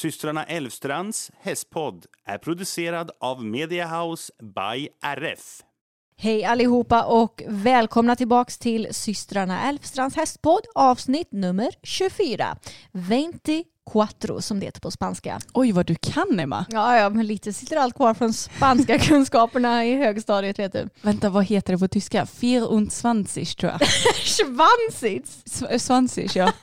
Systrarna Elvstrands hästpodd är producerad av Mediahouse by RF. Hej allihopa och välkomna tillbaks till systrarna Elfstrands hästpodd avsnitt nummer 24. 24 som det heter på spanska. Oj vad du kan Emma. Ja, ja, men lite sitter allt kvar från spanska kunskaperna i högstadiet vet du. Vänta vad heter det på tyska? 24 tror jag. Schwanzigt! Sv- Svansig ja.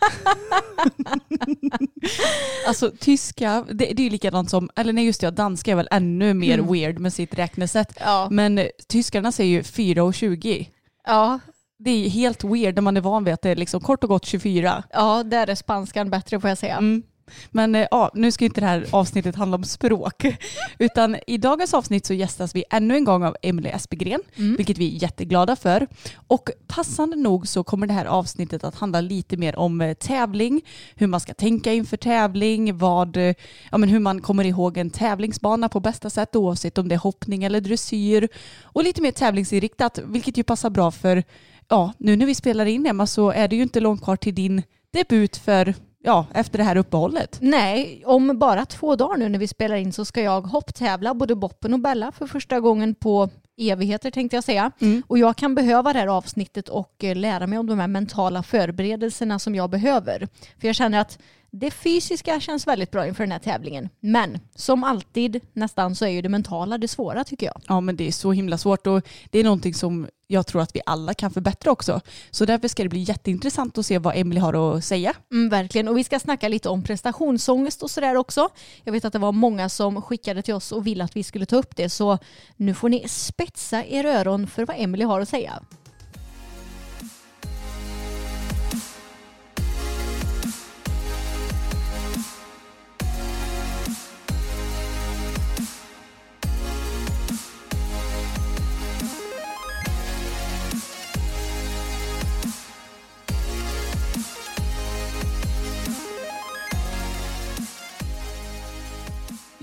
alltså tyska, det, det är ju likadant som, eller nej just det, danska är väl ännu mer Mm. weird med sitt räknesätt. Ja. Men eh, tyskarna säger ju 4 och 20. Ja, Det är helt weird när man är van vid att det är liksom kort och gott 24. ja, där är spanskan bättre får jag säga. Mm. Men eh, ja, nu ska inte det här avsnittet handla om språk. Utan i dagens avsnitt så gästas vi ännu en gång av Emily Espegren, Mm. vilket vi är jätteglada för. Och passande nog så kommer det här avsnittet att handla lite mer om eh, tävling, hur man ska tänka inför tävling, vad, eh, ja, men hur man kommer ihåg en tävlingsbana på bästa sätt oavsett om det är hoppning eller dressyr. Och lite mer tävlingsinriktat, vilket ju passar bra för, ja, nu när vi spelar in Emma så är det ju inte långt kvar till din debut för ja, efter det här uppehållet. Nej, om bara två dagar nu när vi spelar in så ska jag hopptävla både Boppen och Bella för första gången på evigheter tänkte jag säga. Mm. Och jag kan behöva det här avsnittet och eh, lära mig om de här mentala förberedelserna som jag behöver. För jag känner att det fysiska känns väldigt bra inför den här tävlingen. Men som alltid nästan så är ju det mentala det svåra tycker jag. Ja men det är så himla svårt och det är någonting som jag tror att vi alla kan förbättra också. Så därför ska det bli jätteintressant att se vad Emily har att säga. Mm, verkligen. Och vi ska snacka lite om prestationsångest och sådär också. Jag vet att det var många som skickade till oss och ville att vi skulle ta upp det. Så nu får ni spetsa er öron för vad Emily har att säga.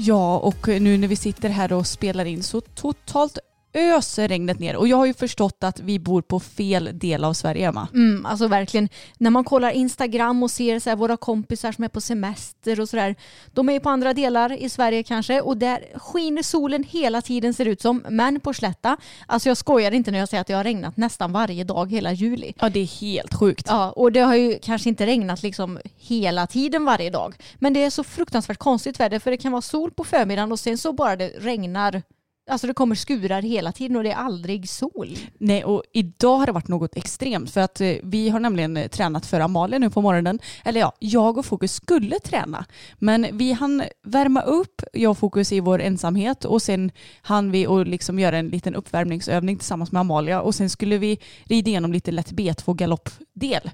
Ja och nu när vi sitter här och spelar in så totalt öser regnet ner och jag har ju förstått att vi bor på fel del av Sverige Emma. Mm, alltså verkligen, när man kollar Instagram och ser så våra kompisar som är på semester och sådär. De är ju på andra delar i Sverige kanske och där skiner solen hela tiden ser det ut som. Men på Slätta, alltså jag skojar inte när jag säger att det har regnat nästan varje dag hela juli. Ja det är helt sjukt. Ja, och det har ju kanske inte regnat liksom hela tiden varje dag. Men det är så fruktansvärt konstigt väder för det kan vara sol på förmiddagen och sen så bara det regnar. Alltså det kommer skurar hela tiden och det är aldrig sol. Nej och idag har det varit något extremt för att eh, vi har nämligen eh, tränat för Amalia nu på morgonen. Eller ja, jag och Fokus skulle träna. Men vi hann värma upp, jag och Fokus i vår ensamhet och sen hann vi och liksom göra en liten uppvärmningsövning tillsammans med Amalia och sen skulle vi rida igenom lite lätt B2 galoppdel.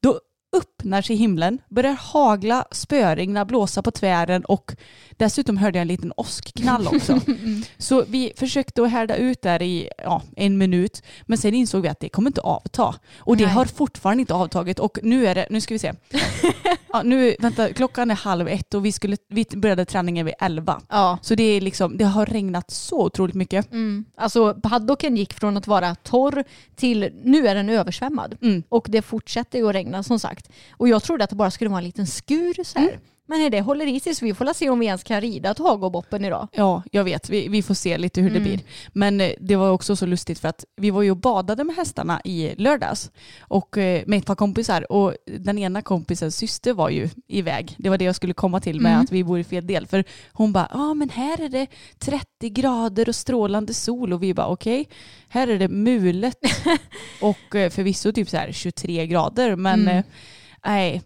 Då öppnar sig himlen, börjar hagla, spöregna, blåsa på tvären och dessutom hörde jag en liten åskknall också. Så vi försökte att härda ut där i ja, en minut men sen insåg vi att det kommer inte avta. Och det Nej. har fortfarande inte avtagit och nu är det, nu ska vi se. Ja, nu, vänta, klockan är halv ett och vi, skulle, vi började träningen vid elva. Ja. Så det, är liksom, det har regnat så otroligt mycket. Mm. Alltså paddocken gick från att vara torr till nu är den översvämmad. Mm. Och det fortsätter ju att regna som sagt. Och jag trodde att det bara skulle vara en liten skur så här. Men det håller i sig så vi får se om vi ens kan rida Tagoboppen idag. Ja, jag vet. Vi, vi får se lite hur det Mm. blir. Men eh, det var också så lustigt för att vi var ju och badade med hästarna i lördags och eh, med ett par kompisar och den ena kompisens syster var ju iväg. Det var det jag skulle komma till med Mm. att vi bor i fel del. För hon bara, ja men här är det 30 grader och strålande sol och vi bara okej, här är det mulet och eh, förvisso typ så här 23 grader men Mm. Nej.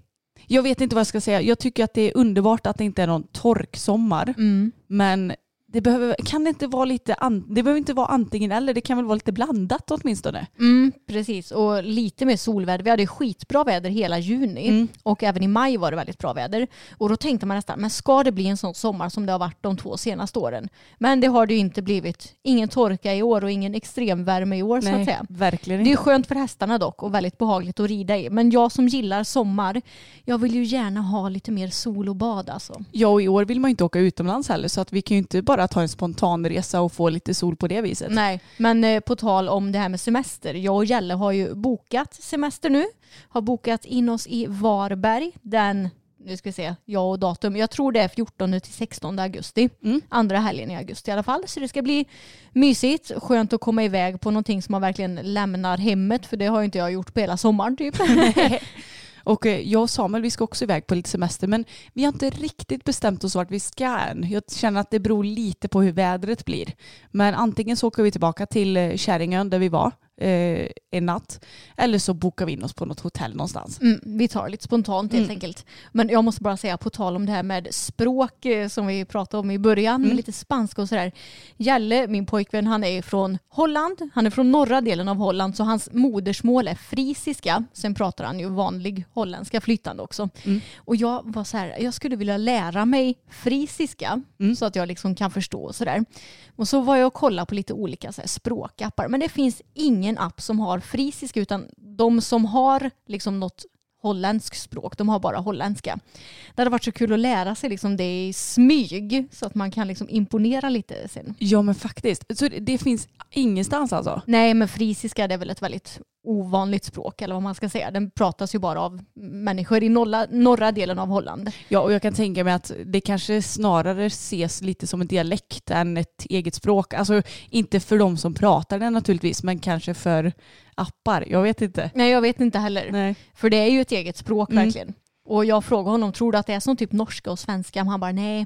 Jag vet inte vad jag ska säga. Jag tycker att det är underbart att det inte är någon torksommar. Mm. Men det behöver, kan det inte vara lite, det behöver inte vara antingen eller, det kan väl vara lite blandat åtminstone. Mm, precis, och lite mer solväder. Vi hade skitbra väder hela juni Mm. och även i maj var det väldigt bra väder. Och då tänkte man nästan, men ska det bli en sån sommar som det har varit de två senaste åren? Men det har det ju inte blivit. Ingen torka i år och ingen extremvärme i år så att säga. verkligen Det är skönt för hästarna dock och väldigt behagligt att rida i. Men jag som gillar sommar, jag vill ju gärna ha lite mer sol och bad alltså. Ja, och i år vill man ju inte åka utomlands heller så att vi kan ju inte bara ta en spontan resa och få lite sol på det viset. Nej, men eh, på tal om det här med semester. Jag och Jelle har ju bokat semester nu. Har bokat in oss i Varberg den, nu ska vi se, jag och datum. Jag tror det är 14 till 16 augusti. Mm. Andra helgen i augusti i alla fall. Så det ska bli mysigt. Skönt att komma iväg på någonting som man verkligen lämnar hemmet. För det har ju inte jag gjort på hela sommaren typ. Och eh, jag och Samuel vi ska också iväg på lite semester men vi har inte riktigt bestämt oss vart vi ska än. Jag känner att det beror lite på hur vädret blir. Men antingen så åker vi tillbaka till eh, Käringön där vi var eh, en natt eller så bokar vi in oss på något hotell någonstans. Mm, vi tar lite spontant helt Mm. enkelt. Men jag måste bara säga på tal om det här med språk eh, som vi pratade om i början, Mm. med lite spanska och sådär. Jelle, min pojkvän, han är från Holland. Han är från norra delen av Holland så hans modersmål är frisiska. Sen pratar han ju vanlig holländska flytande också. Mm. Och jag var så här, jag skulle vilja lära mig frisiska Mm. så att jag liksom kan förstå och sådär. Och så var jag och kollade på lite olika så språkappar. Men det finns ingen app som har frisiska utan de som har liksom något holländskt språk, de har bara holländska. Det hade varit så kul att lära sig liksom det i smyg så att man kan liksom imponera lite sen. Ja men faktiskt. Så det, det finns ingenstans alltså? Nej men frisiska det är väl ett väldigt ovanligt språk eller vad man ska säga. Den pratas ju bara av människor i norra, norra delen av Holland. Ja och jag kan tänka mig att det kanske snarare ses lite som en dialekt än ett eget språk. Alltså inte för de som pratar det naturligtvis men kanske för appar. Jag vet inte. Nej jag vet inte heller. Nej. För det är ju ett eget språk Mm. verkligen. Och jag frågade honom, tror du att det är som typ norska och svenska? Men han bara nej,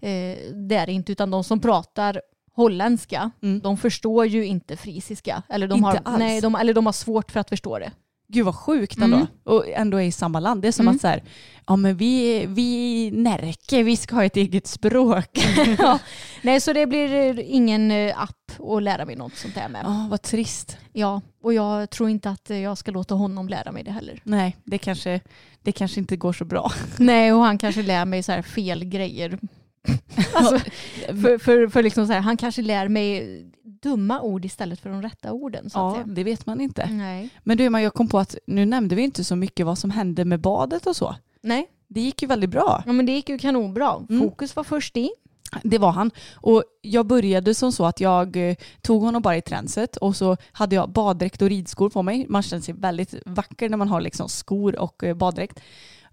eh, det är det inte. Utan de som pratar holländska, Mm. de förstår ju inte frisiska. Eller de, Inte har, alls. nej, de, eller de har svårt för att förstå det. Gud vad sjukt ändå. Mm. Och ändå är i samma land. Det är som Mm. att så här, ja men vi, vi Närke, vi ska ha ett eget språk. ja. Nej, så det blir eh, ingen eh, app att lära mig något sånt där med. Ja, vad trist. Ja, och jag tror inte att eh, jag ska låta honom lära mig det heller. Nej, det kanske, det kanske inte går så bra. Nej, och han kanske lär mig så fel grejer. alltså, för, för, för liksom så här, han kanske lär mig dumma ord istället för de rätta orden. Så Ja, det vet man inte. Nej. Men du jag kom på att nu nämnde vi inte så mycket vad som hände med badet och så. Nej, Det gick ju väldigt bra. ja, men det gick ju kanonbra. Mm. Fokus var först i. Det var han. Och jag började som så att jag eh, tog honom bara i tränset och så hade jag baddräkt och ridskor på mig. Man känner sig väldigt vacker när man har liksom skor och eh, baddräkt.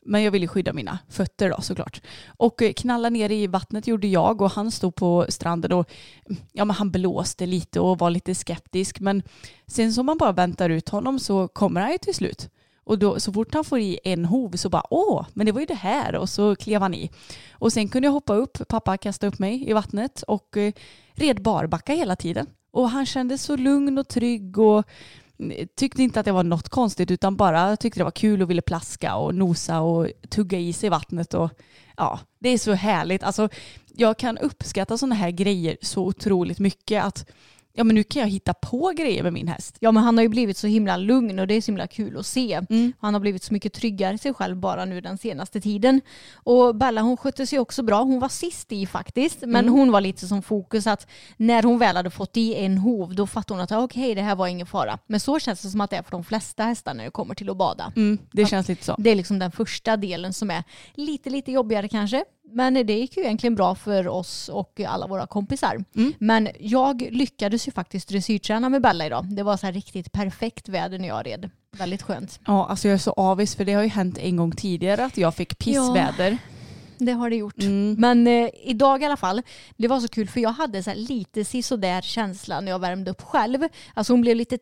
Men jag ville skydda mina fötter då såklart. Och eh, knalla ner i vattnet gjorde jag och han stod på stranden och ja, men han blåste lite och var lite skeptisk. Men sen som man bara väntar ut honom så kommer han ju till slut. Och då, så fort han får i en hov så bara åh, men det var ju det här och så klev han i. Och sen kunde jag hoppa upp, pappa kastade upp mig i vattnet och eh, red barbacka hela tiden. Och han kände så lugn och trygg och tyckte inte att det var något konstigt utan bara tyckte det var kul och ville plaska och nosa och tugga i sig vattnet. Och, ja, det är så härligt. Alltså, jag kan uppskatta sådana här grejer så otroligt mycket att ja, men nu kan jag hitta på grejer med min häst. Ja, men han har ju blivit så himla lugn och det är så himla kul att se. Mm. Han har blivit så mycket tryggare i sig själv bara nu den senaste tiden. Och Bella hon skötte sig också bra. Hon var sist i faktiskt. Men Mm. hon var lite som fokus att när hon väl hade fått i en hov då fattade hon att okej det här var ingen fara. Men så känns det som att det är för de flesta hästar när det kommer till att bada. Mm, det känns lite så. Det är liksom den första delen som är lite, lite jobbigare kanske. Men det gick ju egentligen bra för oss och alla våra kompisar. Mm. Men jag lyckades ju faktiskt dressyrträna med Bella idag. Det var så här riktigt perfekt väder när jag red. Väldigt skönt. Ja, alltså jag är så avis för det har ju hänt en gång tidigare att jag fick pissväder. Det har det gjort. Mm. Men eh, idag i alla fall, det var så kul för jag hade så lite sisådär känsla när jag värmde upp själv. Alltså hon blev lite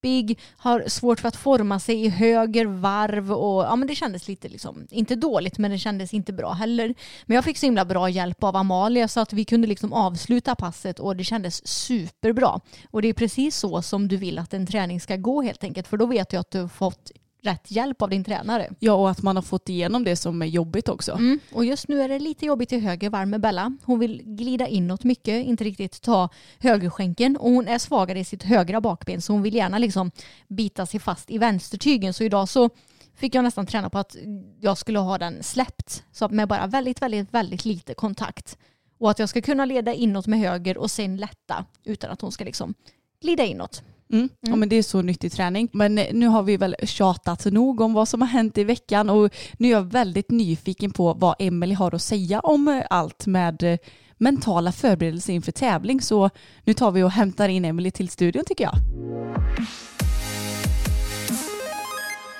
trippig, har svårt för att forma sig i höger varv och ja men det kändes lite liksom, inte dåligt men det kändes inte bra heller. Men jag fick så himla bra hjälp av Amalia så att vi kunde liksom avsluta passet och det kändes superbra. Och det är precis så som du vill att en träning ska gå helt enkelt för då vet du att du har fått rätt hjälp av din tränare. Ja, och att man har fått igenom det som är jobbigt också. Mm. Och just nu är det lite jobbigt i höger varv med Bella. Hon vill glida inåt mycket, inte riktigt ta högerskänken och hon är svagare i sitt högra bakben så hon vill gärna liksom bita sig fast i vänstertygen. Så idag så fick jag nästan träna på att jag skulle ha den släppt. Så med bara väldigt, väldigt, väldigt lite kontakt. Och att jag ska kunna leda inåt med höger och sen lätta utan att hon ska liksom glida inåt. Mm. Ja, men det är så nyttig träning. Men eh, nu har vi väl tjatat nog om vad som har hänt i veckan och nu är jag väldigt nyfiken på vad Emelie har att säga om eh, allt med eh, mentala förberedelser inför tävling. Så nu tar vi och hämtar in Emelie till studion tycker jag.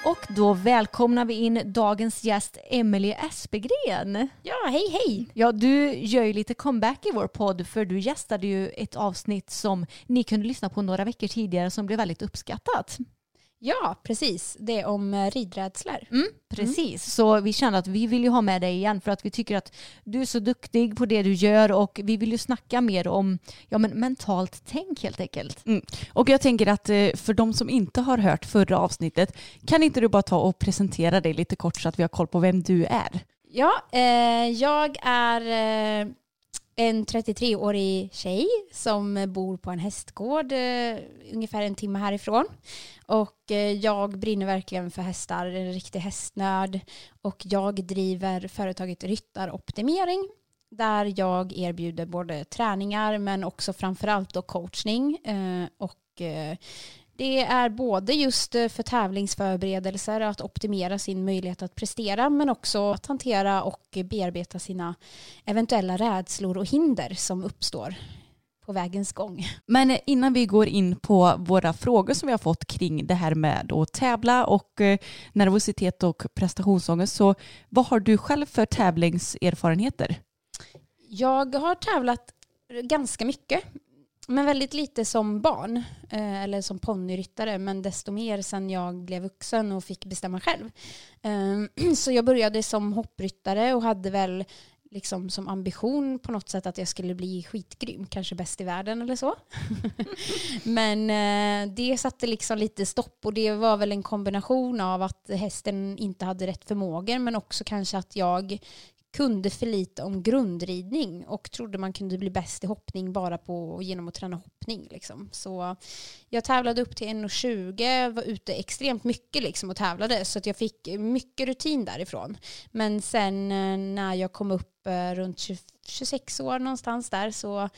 Och då välkomnar vi in dagens gäst Emelie Espegren. Ja, hej hej! Ja, du gör ju lite comeback i vår podd för du gästade ju ett avsnitt som ni kunde lyssna på några veckor tidigare som blev väldigt uppskattat. Ja, precis. Det är om eh, ridrädslor. Mm, precis, så vi kände att vi vill ju ha med dig igen för att vi tycker att du är så duktig på det du gör och vi vill ju snacka mer om ja, men mentalt tänk helt enkelt. Och jag tänker att eh, för de som inte har hört förra avsnittet, kan inte du bara ta och presentera dig lite kort så att vi har koll på vem du är? Ja, eh, jag är eh, en 33-årig tjej som bor på en hästgård eh, ungefär en timme härifrån. Och eh, jag brinner verkligen för hästar, en riktig hästnörd. Och jag driver företaget Ryttaroptimering där jag erbjuder både träningar men också framförallt då coachning. Eh, och eh, det är både just eh, för tävlingsförberedelser, att optimera sin möjlighet att prestera, men också att hantera och bearbeta sina eventuella rädslor och hinder som uppstår på vägens gång. Men innan vi går in på våra frågor som vi har fått kring det här med att tävla och eh, nervositet och prestationsångest, så vad har du själv för tävlingserfarenheter? Jag har tävlat ganska mycket, men väldigt lite som barn eh, eller som ponnyryttare, men desto mer sen jag blev vuxen och fick bestämma själv. Eh, Så jag började som hoppryttare och hade väl liksom som ambition på något sätt att jag skulle bli skitgrym, kanske bäst i världen eller så. Men eh, det satte liksom lite stopp och det var väl en kombination av att hästen inte hade rätt förmågor men också kanske att jag kunde för lite om grundridning och trodde man kunde bli bäst i hoppning bara på, genom att träna hoppning. Liksom. Så jag tävlade upp till 1,20, var ute extremt mycket liksom och tävlade så att jag fick mycket rutin därifrån. Men sen eh, när jag kom upp eh, runt 20, 26 år någonstans där så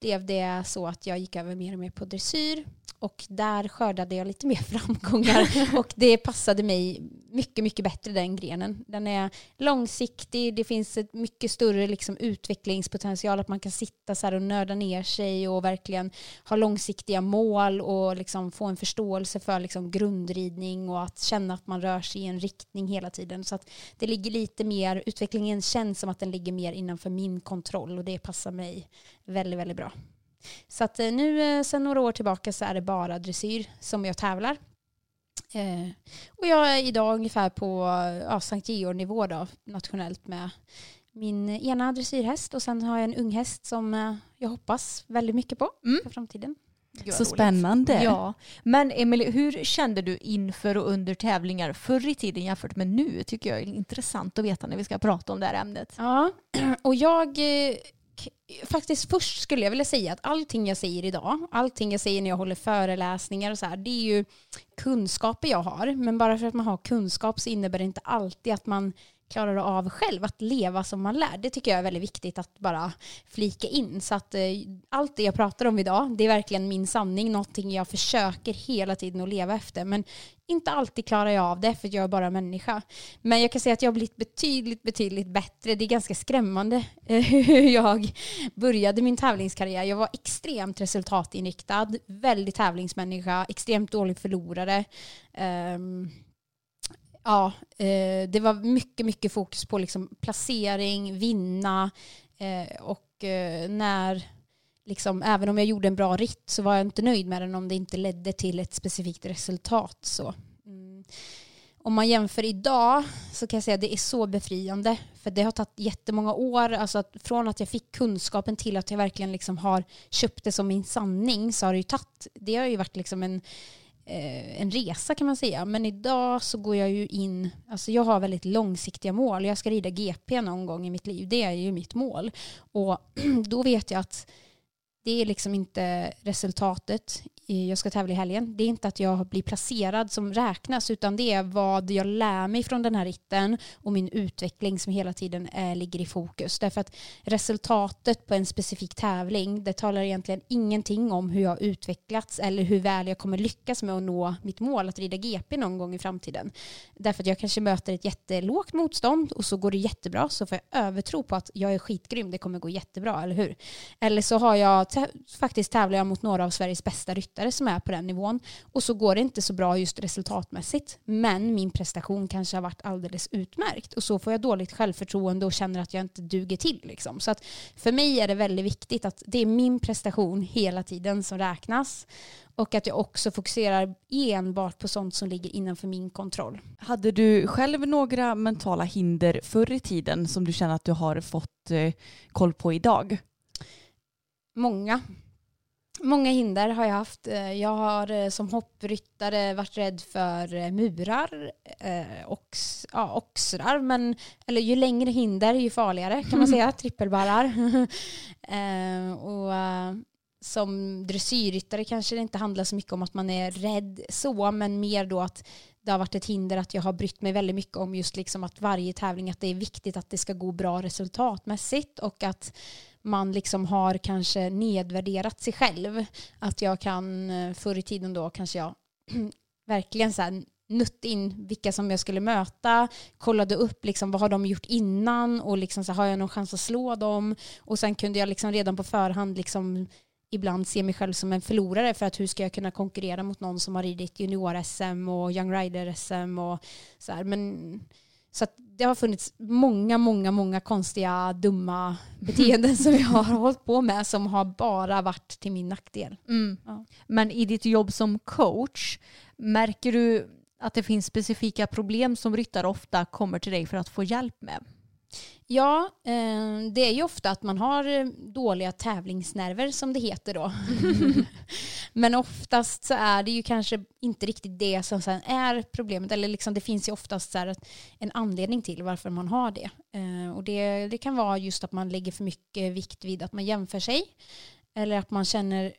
blev det så att jag gick över mer och mer på dressyr och där skördade jag lite mer framgångar och det passade mig mycket, mycket bättre den grenen. Den är långsiktig, det finns ett mycket större liksom utvecklingspotential att man kan sitta så här och nörda ner sig och verkligen ha långsiktiga mål och liksom få en förståelse för liksom grundridning och att känna att man rör sig i en riktning hela tiden. Så att det ligger lite mer, utvecklingen känns som att den ligger mer innanför min kontroll och det passar mig väldigt, väldigt bra. Så att eh, nu eh, sedan några år tillbaka så är det bara dressyr som jag tävlar. Eh, och jag är idag ungefär på ja, Sankt Georg-nivå då, nationellt med min ena dressyrhäst och sen har jag en ung häst som eh, jag hoppas väldigt mycket på Mm. för framtiden. Så roligt. spännande. Ja, men Emelie, hur kände du inför och under tävlingar förr i tiden jämfört med nu? tycker jag är intressant att veta när vi ska prata om det här ämnet. Ja, och jag faktiskt först skulle jag vilja säga att allting jag säger idag, allting jag säger när jag håller föreläsningar och så här, det är ju kunskaper jag har. Men bara för att man har kunskap så innebär det inte alltid att man klarar av själv att leva som man lär. Det tycker jag är väldigt viktigt att bara flika in. Så att eh, allt det jag pratar om idag, det är verkligen min sanning, någonting jag försöker hela tiden att leva efter. Men inte alltid klarar jag av det för jag är bara människa. Men jag kan säga att jag har blivit betydligt, betydligt bättre. Det är ganska skrämmande hur jag började min tävlingskarriär. Jag var extremt resultatinriktad, väldigt tävlingsmänniska, extremt dålig förlorare. Um, ja, eh, det var mycket, mycket fokus på liksom placering, vinna eh, och eh, när liksom, även om jag gjorde en bra ritt så var jag inte nöjd med den om det inte ledde till ett specifikt resultat. Så. Mm. Om man jämför idag så kan jag säga att det är så befriande. För det har tagit jättemånga år. Alltså att från att jag fick kunskapen till att jag verkligen liksom har köpt det som min sanning så har det ju tagit, det har ju varit liksom en, eh, en resa kan man säga. Men idag så går jag ju in, alltså jag har väldigt långsiktiga mål. Jag ska rida GP någon gång i mitt liv. Det är ju mitt mål. Och då vet jag att det är liksom inte resultatet. Jag ska tävla i helgen. Det är inte att jag blir placerad som räknas utan det är vad jag lär mig från den här ritten och min utveckling som hela tiden är, ligger i fokus. Därför att resultatet på en specifik tävling det talar egentligen ingenting om hur jag har utvecklats eller hur väl jag kommer lyckas med att nå mitt mål att rida GP någon gång i framtiden. Därför att jag kanske möter ett jättelågt motstånd och så går det jättebra så får jag övertro på att jag är skitgrym, det kommer gå jättebra, eller hur? Eller så har jag faktiskt tävlar jag mot några av Sveriges bästa ryttare som är på den nivån. Och så går det inte så bra just resultatmässigt. Men min prestation kanske har varit alldeles utmärkt. Och så får jag dåligt självförtroende och känner att jag inte duger till. Liksom. Så att för mig är det väldigt viktigt att det är min prestation hela tiden som räknas. Och att jag också fokuserar enbart på sånt som ligger innanför min kontroll. Hade du själv några mentala hinder förr i tiden som du känner att du har fått eh, koll på idag? Många. Många hinder har jag haft. Eh, jag har eh, som hoppryttare varit rädd för eh, murar och ja, oxrar. Men, eller ju längre hinder ju farligare kan man säga. Trippelbarrar. och som dressyrryttare kanske det inte handlar så mycket om att man är rädd så, men mer då att det har varit ett hinder att jag har brytt mig väldigt mycket om just liksom att varje tävling, att det är viktigt att det ska gå bra resultatmässigt och att man liksom har kanske nedvärderat sig själv. Att jag kan, eh, förr i tiden då kanske jag verkligen så här nutt in vilka som jag skulle möta, kollade upp liksom, vad har de gjort innan och liksom, så har jag någon chans att slå dem. Och sen kunde jag liksom redan på förhand liksom, ibland se mig själv som en förlorare för att hur ska jag kunna konkurrera mot någon som har ridit junior-SM och young rider-SM och så här. Men så det har funnits många, många, många konstiga, dumma beteenden som jag har hållit på med som har bara varit till min nackdel. Mm. Ja. Men i ditt jobb som coach, märker du att det finns specifika problem som ryttare ofta kommer till dig för att få hjälp med? Ja, eh, det är ju ofta att man har eh, dåliga tävlingsnerver som det heter då. Men oftast så är det ju kanske inte riktigt det som sen är problemet. Eller liksom det finns ju oftast så en anledning till varför man har det. Eh, och det, det kan vara just att man lägger för mycket vikt vid att man jämför sig. Eller att man känner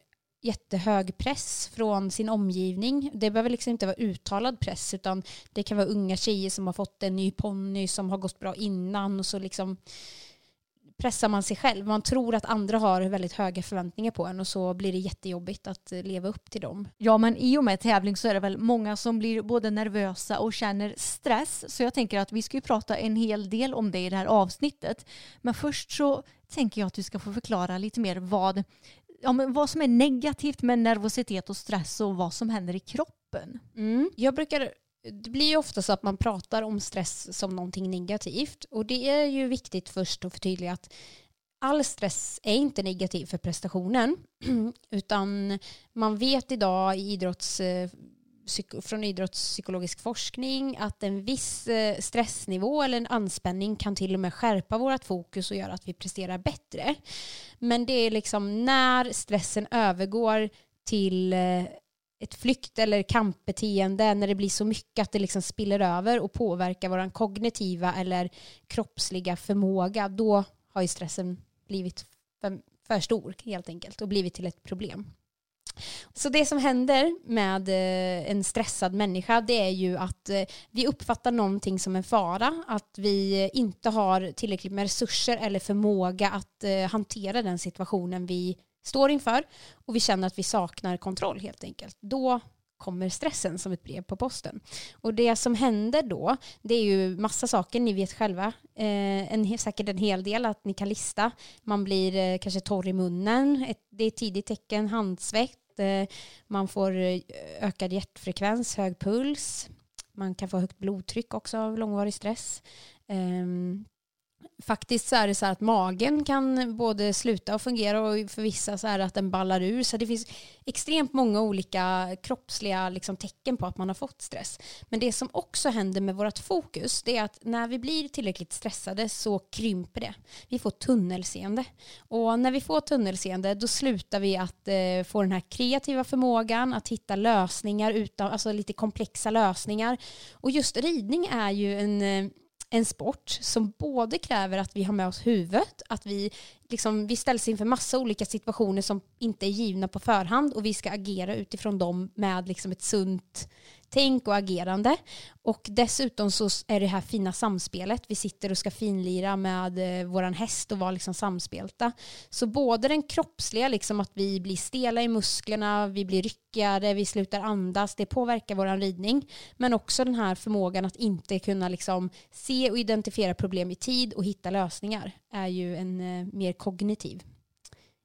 jättehög press från sin omgivning. Det behöver liksom inte vara uttalad press utan det kan vara unga tjejer som har fått en ny ponny som har gått bra innan och så liksom pressar man sig själv. Man tror att andra har väldigt höga förväntningar på en och så blir det jättejobbigt att eh, leva upp till dem. Ja men i och med tävling så är det väl många som blir både nervösa och känner stress. Så jag tänker att vi ska ju prata en hel del om det i det här avsnittet. Men först så tänker jag att du ska få förklara lite mer vad ja, men vad som är negativt med nervositet och stress och vad som händer i kroppen. Mm. Jag brukar det blir ju ofta så att man pratar om stress som någonting negativt och det är ju viktigt först att förtydliga att all stress är inte negativ för prestationen utan man vet idag i idrotts eh, från idrottspsykologisk forskning att en viss eh, stressnivå eller en anspänning kan till och med skärpa vårt fokus och göra att vi presterar bättre. Men det är liksom när stressen övergår till eh, ett flykt eller kampbeteende när det blir så mycket att det liksom spiller över och påverkar vår kognitiva eller kroppsliga förmåga, då har ju stressen blivit för, för stor helt enkelt och blivit till ett problem. Så det som händer med eh, en stressad människa det är ju att eh, vi uppfattar någonting som en fara, att vi inte har tillräckligt med resurser eller förmåga att eh, hantera den situationen vi står inför och vi känner att vi saknar kontroll helt enkelt. Då kommer stressen som ett brev på posten. Och det som händer då, det är ju massa saker, ni vet själva, eh, en, säkert en hel del att ni kan lista. Man blir eh, kanske torr i munnen, ett, det är ett tidigt tecken, handsvett, att eh, man får eh, ökad hjärtfrekvens, hög puls, man kan få högt blodtryck också av långvarig stress. Um, faktiskt så är det så att magen kan både sluta och fungera och för vissa så är det att den ballar ur. Så det finns extremt många olika kroppsliga liksom, tecken på att man har fått stress. Men det som också händer med vårt fokus det är att när vi blir tillräckligt stressade så krymper det. Vi får tunnelseende. Och när vi får tunnelseende då slutar vi att eh, få den här kreativa förmågan att hitta lösningar, utan, alltså lite komplexa lösningar. Och just ridning är ju en eh, en sport som både kräver att vi har med oss huvudet, att vi, liksom, vi ställs inför massa olika situationer som inte är givna på förhand och vi ska agera utifrån dem med liksom ett sunt tänk och agerande. Och dessutom så är det här fina samspelet. Vi sitter och ska finlira med eh, våran häst och vara liksom samspelta. Så både den kroppsliga, liksom att vi blir stela i musklerna, vi blir ryckigare, vi slutar andas, det påverkar våran ridning. Men också den här förmågan att inte kunna liksom se och identifiera problem i tid och hitta lösningar är ju en eh, mer kognitiv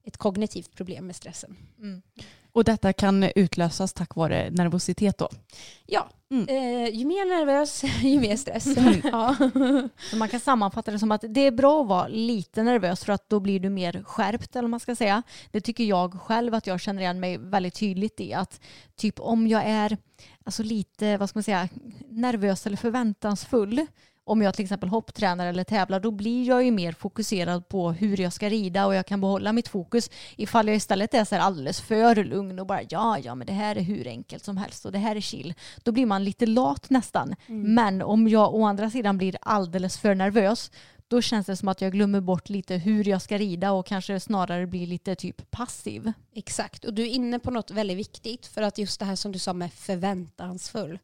ett kognitivt problem med stressen. Mm. Och detta kan utlösas tack vare nervositet då? Ja, mm. eh, ju mer nervös ju mer stress. Mm. ja. Så man kan sammanfatta det som att det är bra att vara lite nervös för att då blir du mer skärpt eller man ska säga. Det tycker jag själv att jag känner igen mig väldigt tydligt i att typ om jag är alltså lite, vad ska man säga, nervös eller förväntansfull om jag till exempel hopptränar eller tävlar då blir jag ju mer fokuserad på hur jag ska rida och jag kan behålla mitt fokus ifall jag istället är så här alldeles för lugn och bara ja, ja, men det här är hur enkelt som helst och det här är chill. Då blir man lite lat nästan. Mm. Men om jag å andra sidan blir alldeles för nervös då känns det som att jag glömmer bort lite hur jag ska rida och kanske snarare blir lite typ passiv. Exakt, och du är inne på något väldigt viktigt för att just det här som du sa med förväntansfull.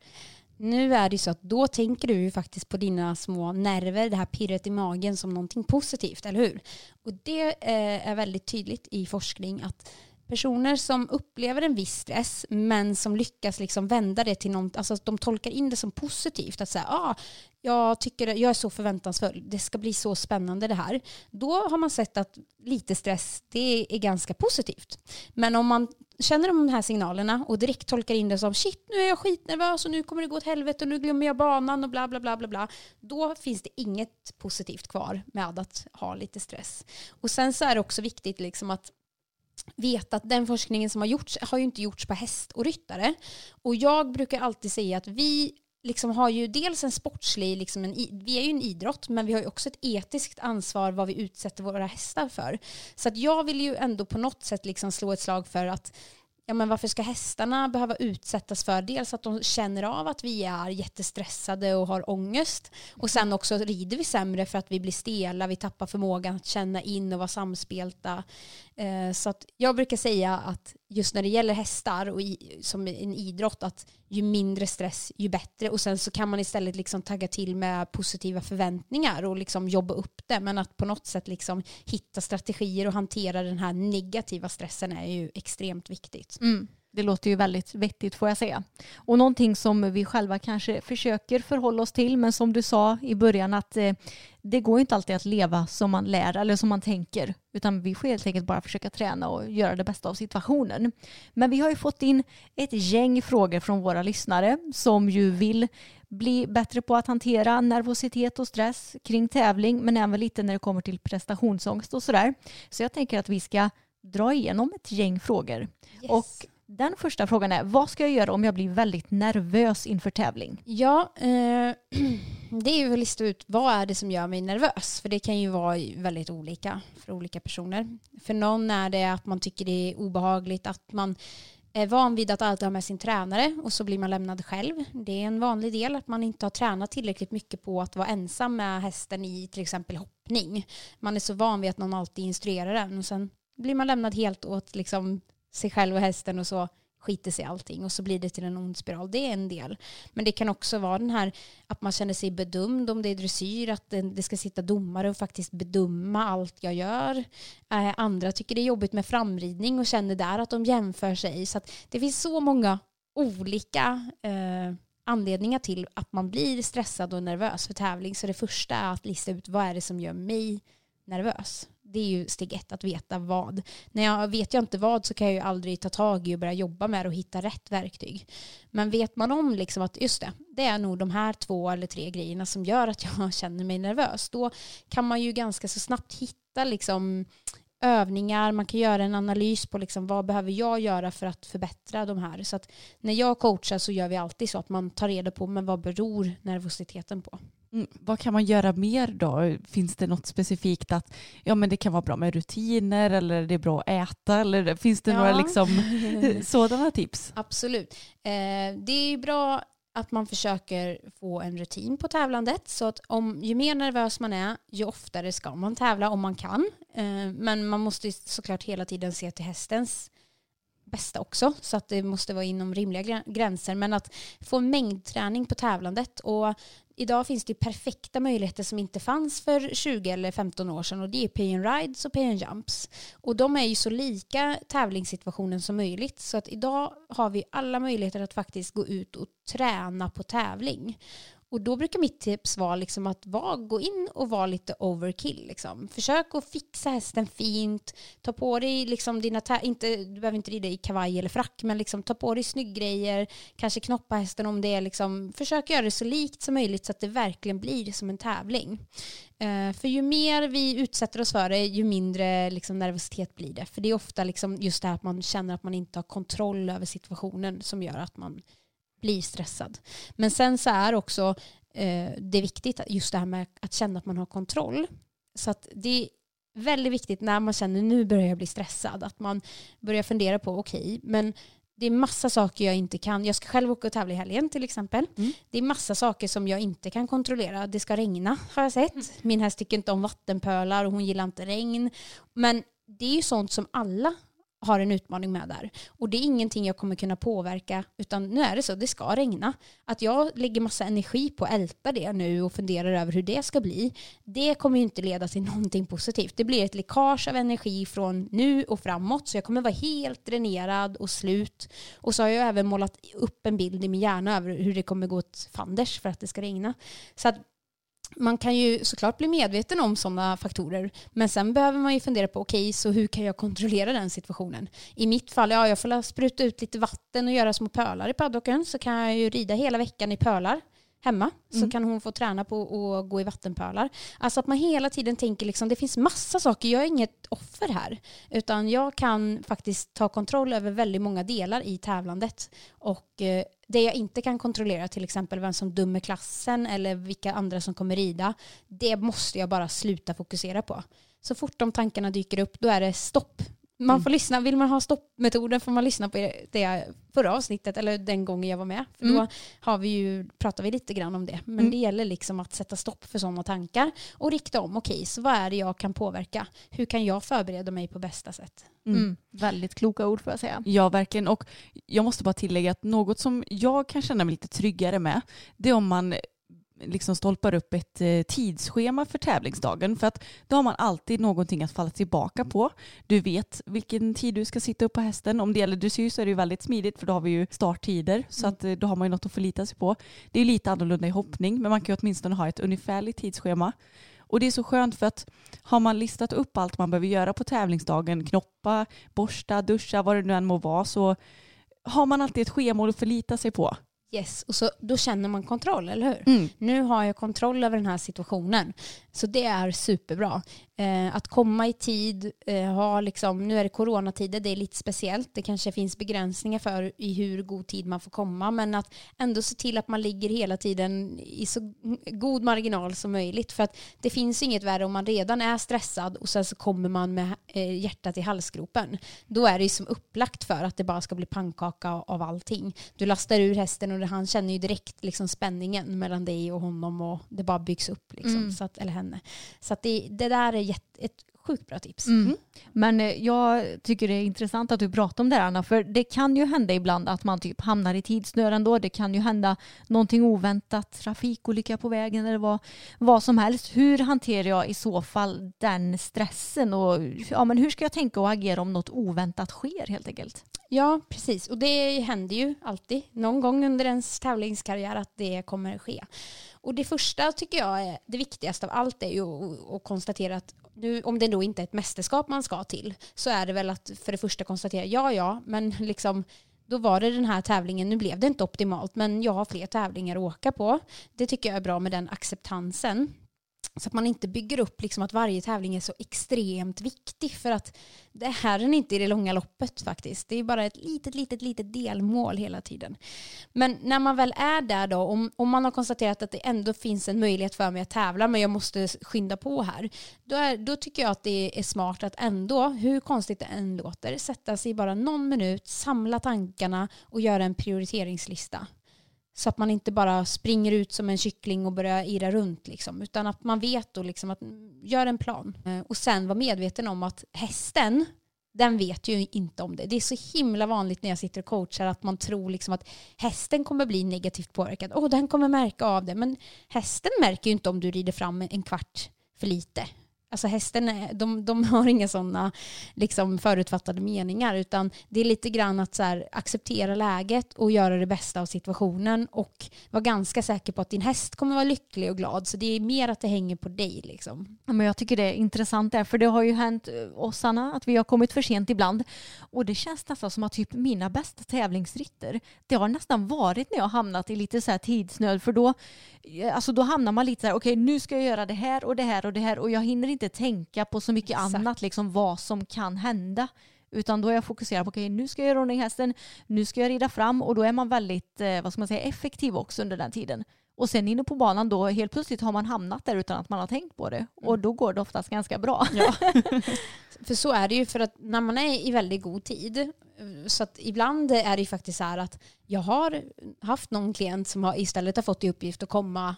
Nu är det så att då tänker du ju faktiskt på dina små nerver, det här pirret i magen som någonting positivt, eller hur? Och det eh, är väldigt tydligt i forskning att personer som upplever en viss stress men som lyckas liksom vända det till något, alltså de tolkar in det som positivt. Att säga, ah, jag, tycker, jag är så förväntansfull, det ska bli så spännande det här. Då har man sett att lite stress, det är ganska positivt. Men om man känner de här signalerna och direkt tolkar in det som shit nu är jag skitnervös och nu kommer det gå åt helvete och nu glömmer jag banan och bla bla bla bla bla. Då finns det inget positivt kvar med att ha lite stress. Och sen så är det också viktigt liksom att veta att den forskningen som har gjorts har ju inte gjorts på häst och ryttare. Och jag brukar alltid säga att vi liksom har ju dels en sportslig, liksom en, vi är ju en idrott, men vi har ju också ett etiskt ansvar vad vi utsätter våra hästar för. Så att jag vill ju ändå på något sätt liksom slå ett slag för att ja, men varför ska hästarna behöva utsättas för dels att de känner av att vi är jättestressade och har ångest och sen också rider vi sämre för att vi blir stela, vi tappar förmågan att känna in och vara samspelta. Eh, så att jag brukar säga att just när det gäller hästar och i, som en idrott att ju mindre stress ju bättre och sen så kan man istället liksom tagga till med positiva förväntningar och liksom jobba upp det men att på något sätt liksom hitta strategier och hantera den här negativa stressen är ju extremt viktigt. Mm. Det låter ju väldigt vettigt får jag säga. Och någonting som vi själva kanske försöker förhålla oss till men som du sa i början att eh, det går inte alltid att leva som man lär eller som man tänker utan vi får helt enkelt bara försöka träna och göra det bästa av situationen. Men vi har ju fått in ett gäng frågor från våra lyssnare som ju vill bli bättre på att hantera nervositet och stress kring tävling men även lite när det kommer till prestationsångest och sådär. Så jag tänker att vi ska dra igenom ett gäng frågor. Yes. Och den första frågan är, vad ska jag göra om jag blir väldigt nervös inför tävling? Ja, eh, det är ju att lista ut vad är det som gör mig nervös. För det kan ju vara väldigt olika för olika personer. För någon är det att man tycker det är obehagligt att man är van vid att alltid ha med sin tränare och så blir man lämnad själv. Det är en vanlig del att man inte har tränat tillräckligt mycket på att vara ensam med hästen i till exempel hoppning. Man är så van vid att någon alltid instruerar den och sen blir man lämnad helt åt liksom sig själv och hästen och så skiter sig allting och så blir det till en ond spiral. Det är en del. Men det kan också vara den här att man känner sig bedömd om det är dressyr, att det ska sitta domare och faktiskt bedöma allt jag gör. Eh, andra tycker det är jobbigt med framridning och känner där att de jämför sig. Så det finns så många olika eh, anledningar till att man blir stressad och nervös för tävling. Så det första är att lista ut vad är det som gör mig nervös. Det är ju steg ett, att veta vad. När jag vet jag inte vad så kan jag ju aldrig ta tag i och börja jobba med det och hitta rätt verktyg. Men vet man om liksom att just det, det är nog de här två eller tre grejerna som gör att jag känner mig nervös. Då kan man ju ganska så snabbt hitta liksom övningar, man kan göra en analys på liksom vad behöver jag göra för att förbättra de här. Så att när jag coachar så gör vi alltid så att man tar reda på men vad beror nervositeten på. Mm, vad kan man göra mer då? Finns det något specifikt att ja, men det kan vara bra med rutiner eller det är bra att äta? Eller finns det Ja. några liksom, sådana tips? Absolut. Eh, det är bra att man försöker få en rutin på tävlandet. Så att om, ju mer nervös man är, ju oftare ska man tävla om man kan. Eh, men man måste såklart hela tiden se till hästens bästa också. Så att det måste vara inom rimliga gränser. Men att få mängdträning på tävlandet. Och idag finns det perfekta möjligheter som inte fanns för 20 eller 15 år sedan. Och det är pay and rides och pay and jumps. Och de är ju så lika tävlingssituationen som möjligt. Så att idag har vi alla möjligheter att faktiskt gå ut och träna på tävling. Och då brukar mitt tips vara liksom att var, gå in och vara lite overkill. Liksom. Försök att fixa hästen fint. Ta på dig liksom dina, inte, du behöver inte rida i kavaj eller frack, men liksom ta på dig snygggrejer. Kanske knoppa hästen om det är liksom, försök göra det så likt som möjligt så att det verkligen blir som en tävling. Eh, för ju mer vi utsätter oss för det, ju mindre liksom, nervositet blir det. För det är ofta liksom just det här att man känner att man inte har kontroll över situationen som gör att man blir stressad. Men sen så är också eh, det viktigt, just det här med att känna att man har kontroll. Så att det är väldigt viktigt när man känner nu börjar jag bli stressad, att man börjar fundera på okej, men det är massa saker jag inte kan. Jag ska själv åka och tävla i helgen till exempel. Mm. Det är massa saker som jag inte kan kontrollera. Det ska regna har jag sett. Min häst tycker inte om vattenpölar och hon gillar inte regn. Men det är ju sånt som alla har en utmaning med där. Och det är ingenting jag kommer kunna påverka utan nu är det så, det ska regna. Att jag lägger massa energi på att älta det nu och funderar över hur det ska bli, det kommer ju inte leda till någonting positivt. Det blir ett läckage av energi från nu och framåt så jag kommer vara helt dränerad och slut. Och så har jag även målat upp en bild i min hjärna över hur det kommer gå åt fanders för att det ska regna. Så att man kan ju såklart bli medveten om sådana faktorer. Men sen behöver man ju fundera på, okej, så hur kan jag kontrollera den situationen? I mitt fall, ja, jag får spruta ut lite vatten och göra små pölar i paddocken. Så kan jag ju rida hela veckan i pölar hemma. Så Mm. kan hon få träna på att gå i vattenpölar. Alltså att man hela tiden tänker, liksom, det finns massa saker, jag är inget offer här. Utan jag kan faktiskt ta kontroll över väldigt många delar i tävlandet. Och eh, det jag inte kan kontrollera, till exempel vem som dömer klassen eller vilka andra som kommer rida, det måste jag bara sluta fokusera på. Så fort de tankarna dyker upp, då är det stopp. Man får lyssna, vill man ha stoppmetoden får man lyssna på det förra avsnittet eller den gången jag var med. För Mm. Då har vi ju, pratar vi lite grann om det. Men Mm. det gäller liksom att sätta stopp för sådana tankar och rikta om, okej, så vad är det jag kan påverka? Hur kan jag förbereda mig på bästa sätt? Mm. Mm. Väldigt kloka ord får jag säga. Ja, verkligen. Och jag måste bara tillägga att något som jag kan känna mig lite tryggare med, det är om man liksom stolpar upp ett eh, tidsschema för tävlingsdagen. För att då har man alltid någonting att falla tillbaka på. Du vet vilken tid du ska sitta upp på hästen. Om det gäller dressyr så är det ju väldigt smidigt för då har vi ju starttider. Så att eh, då har man ju något att förlita sig på. Det är lite annorlunda i hoppning men man kan ju åtminstone ha ett ungefärligt tidsschema. Och det är så skönt för att har man listat upp allt man behöver göra på tävlingsdagen, knoppa, borsta, duscha, vad det nu än må vara, så har man alltid ett schema att förlita sig på. Yes, och så, då känner man kontroll, eller hur? Nu har jag kontroll över den här situationen. Så det är superbra. Eh, att komma i tid, eh, ha liksom, nu är det coronatider, det är lite speciellt. Det kanske finns begränsningar för i hur god tid man får komma, men att ändå se till att man ligger hela tiden i så god marginal som möjligt. För att det finns inget värre om man redan är stressad och sen så kommer man med eh, hjärtat i halsgropen. Då är det ju som upplagt för att det bara ska bli pannkaka av allting. Du lastar ur hästen och han känner ju direkt liksom spänningen mellan dig och honom och det bara byggs upp. Liksom, Mm. så att, eller henne. Så att det, det där är jätte, ett sjukt bra tips. Mm. Men eh, jag tycker det är intressant att du pratar om det här Anna, för det kan ju hända ibland att man typ hamnar i tidsnöd ändå. Det kan ju hända någonting oväntat, trafikolycka på vägen eller vad, vad som helst. Hur hanterar jag i så fall den stressen och ja, men hur ska jag tänka och agera om något oväntat sker helt enkelt? Ja, precis. Och det händer ju alltid någon gång under ens tävlingskarriär att det kommer ske. Och det första tycker jag är det viktigaste av allt är ju att- konstatera att nu, om det då inte är ett mästerskap man ska till så är det väl att för det första konstatera ja, ja, men liksom då var det den här tävlingen, nu blev det inte optimalt men jag har fler tävlingar att åka på. Det tycker jag är bra med den acceptansen. Så att man inte bygger upp liksom att varje tävling är så extremt viktig för att det här är inte i det långa loppet faktiskt. Det är bara ett litet, litet, litet delmål hela tiden. Men när man väl är där då, om, om man har konstaterat att det ändå finns en möjlighet för mig att tävla men jag måste skynda på här, då, är, då tycker jag att det är smart att ändå, hur konstigt det än låter, sätta sig bara någon minut, samla tankarna och göra en prioriteringslista. Så att man inte bara springer ut som en kyckling och börjar irra runt. Liksom, utan att man vet och liksom att gör en plan. Eh, och sen vara medveten om att hästen, den vet ju inte om det. Det är så himla vanligt när jag sitter och coachar att man tror liksom att hästen kommer bli negativt påverkad. Åh, den kommer märka av det. Men hästen märker ju inte om du rider fram en kvart för lite. Alltså hästen, är- de, de har inga sådana liksom förutfattade meningar utan det är lite grann att så här, acceptera läget och göra det bästa av situationen och vara ganska säker på att din häst kommer vara lycklig och glad. Så det är mer att det hänger på dig. Liksom. Ja, Men jag tycker det är intressant där, för det har ju hänt eh, oss Anna, att vi har kommit för sent ibland. Och det känns nästan som att typ mina bästa tävlingsritter, det har nästan varit när jag har hamnat i lite så här tidsnöd. För då, eh, alltså då hamnar man lite så här, okej nu ska jag göra det här och det här och det här och jag hinner inte tänka på så mycket Exakt. annat, liksom vad som kan hända. Utan då är jag fokuserad på okej nu ska jag göra ordning hästen, nu ska jag rida fram och då är man väldigt eh, vad ska man säga, effektiv också under den tiden. Och sen inne på banan då helt plötsligt har man hamnat där utan att man har tänkt på det. Och då går det oftast ganska bra. För så är det ju för att när man är i väldigt god tid så att ibland är det ju faktiskt så här att jag har haft någon klient som har istället har fått i uppgift att komma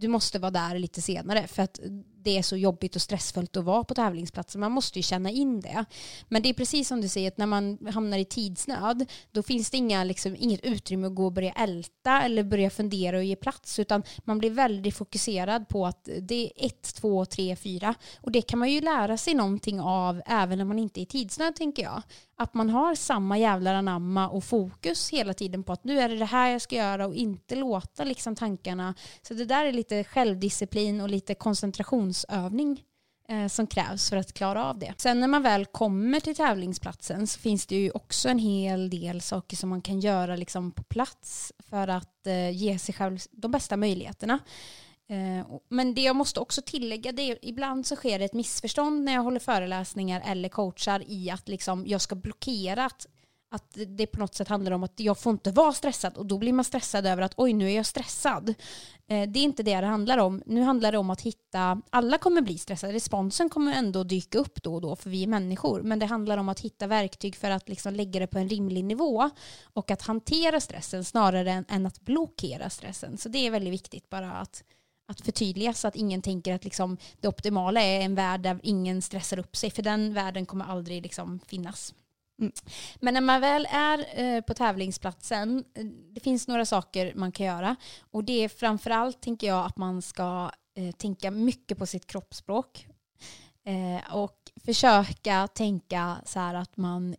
du måste vara där lite senare för att det är så jobbigt och stressfullt att vara på tävlingsplatsen. Man måste ju känna in det. Men det är precis som du säger att när man hamnar i tidsnöd då finns det inga, liksom, inget utrymme att gå och börja älta eller börja fundera och ge plats utan man blir väldigt fokuserad på att det är ett, två, tre, fyra och det kan man ju lära sig någonting av även när man inte är i tidsnöd tänker jag. Att man har samma jävlar anamma och fokus hela tiden på att nu är det det här jag ska göra och inte låta liksom tankarna. Så det där är lite självdisciplin och lite koncentrationsövning eh, som krävs för att klara av det. Sen när man väl kommer till tävlingsplatsen så finns det ju också en hel del saker som man kan göra liksom på plats för att eh, ge sig själv de bästa möjligheterna. Eh, men det jag måste också tillägga det är ibland så sker det ett missförstånd när jag håller föreläsningar eller coachar i att liksom jag ska blockera att, att det på något sätt handlar om att jag får inte vara stressad och då blir man stressad över att oj nu är jag stressad. Eh, det är inte det det handlar om. Nu handlar det om att hitta, alla kommer bli stressade, responsen kommer ändå dyka upp då och då för vi är människor, men det handlar om att hitta verktyg för att liksom lägga det på en rimlig nivå och att hantera stressen snarare än, än att blockera stressen. Så det är väldigt viktigt bara att att förtydliga så att ingen tänker att liksom det optimala är en värld där ingen stressar upp sig för den världen kommer aldrig liksom finnas. Mm. Men när man väl är eh, på tävlingsplatsen, eh, det finns några saker man kan göra och det är framförallt tänker jag att man ska eh, tänka mycket på sitt kroppsspråk eh, och försöka tänka så här att man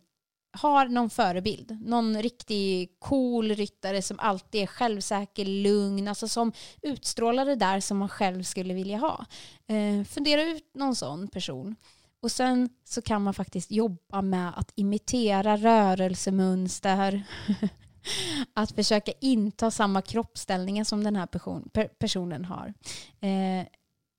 har någon förebild, någon riktig cool ryttare som alltid är självsäker, lugn, alltså som utstrålar det där som man själv skulle vilja ha. Eh, fundera ut någon sån person. Och sen så kan man faktiskt jobba med att imitera rörelsemönster. att försöka inta samma kroppsställningar som den här person, per, personen har. Eh,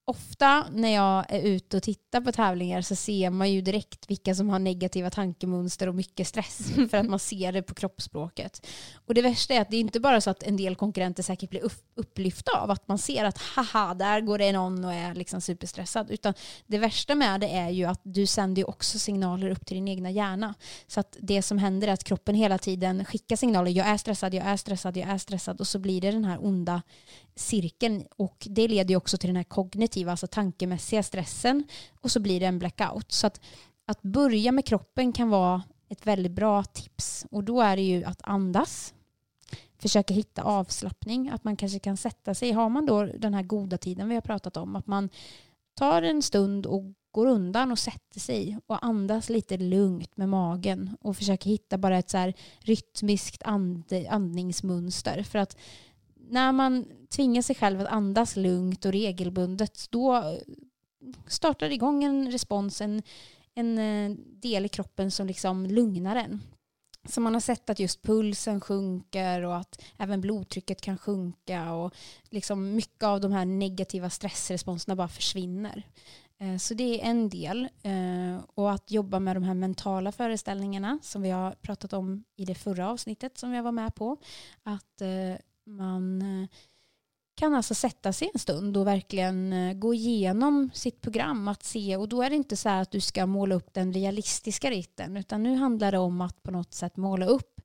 ofta när jag är ute och tittar på tävlingar så ser man ju direkt vilka som har negativa tankemönster och mycket stress för att man ser det på kroppsspråket. Och det värsta är att det är inte bara så att en del konkurrenter säkert blir upp, upplyfta av att man ser att haha, där går det någon och är liksom superstressad. Utan det värsta med det är ju att du sänder ju också signaler upp till din egna hjärna. Så att det som händer är att kroppen hela tiden skickar signaler. Jag är stressad, jag är stressad, jag är stressad. Och så blir det den här onda cirkeln. Och det leder ju också till den här kognitiva alltså tankemässiga stressen och så blir det en blackout. Så att, att börja med kroppen kan vara ett väldigt bra tips och då är det ju att andas. Försöka hitta avslappning, att man kanske kan sätta sig, har man då den här goda tiden vi har pratat om, att man tar en stund och går undan och sätter sig och andas lite lugnt med magen och försöker hitta bara ett så här rytmiskt and, andningsmönster. För att när man tvingar sig själv att andas lugnt och regelbundet då eh, startar det igång en respons, en, en eh, del i kroppen som liksom lugnar en. Så man har sett att just pulsen sjunker och att även blodtrycket kan sjunka och liksom mycket av de här negativa stressresponserna bara försvinner. Eh, så det är en del. Och att jobba med de här mentala föreställningarna som vi har pratat om i det förra avsnittet som jag var med på. Att man eh, kan alltså sätta sig en stund och verkligen eh, gå igenom sitt program att se. Och då är det inte så att du ska måla upp den realistiska ritten utan nu handlar det om att på något sätt måla upp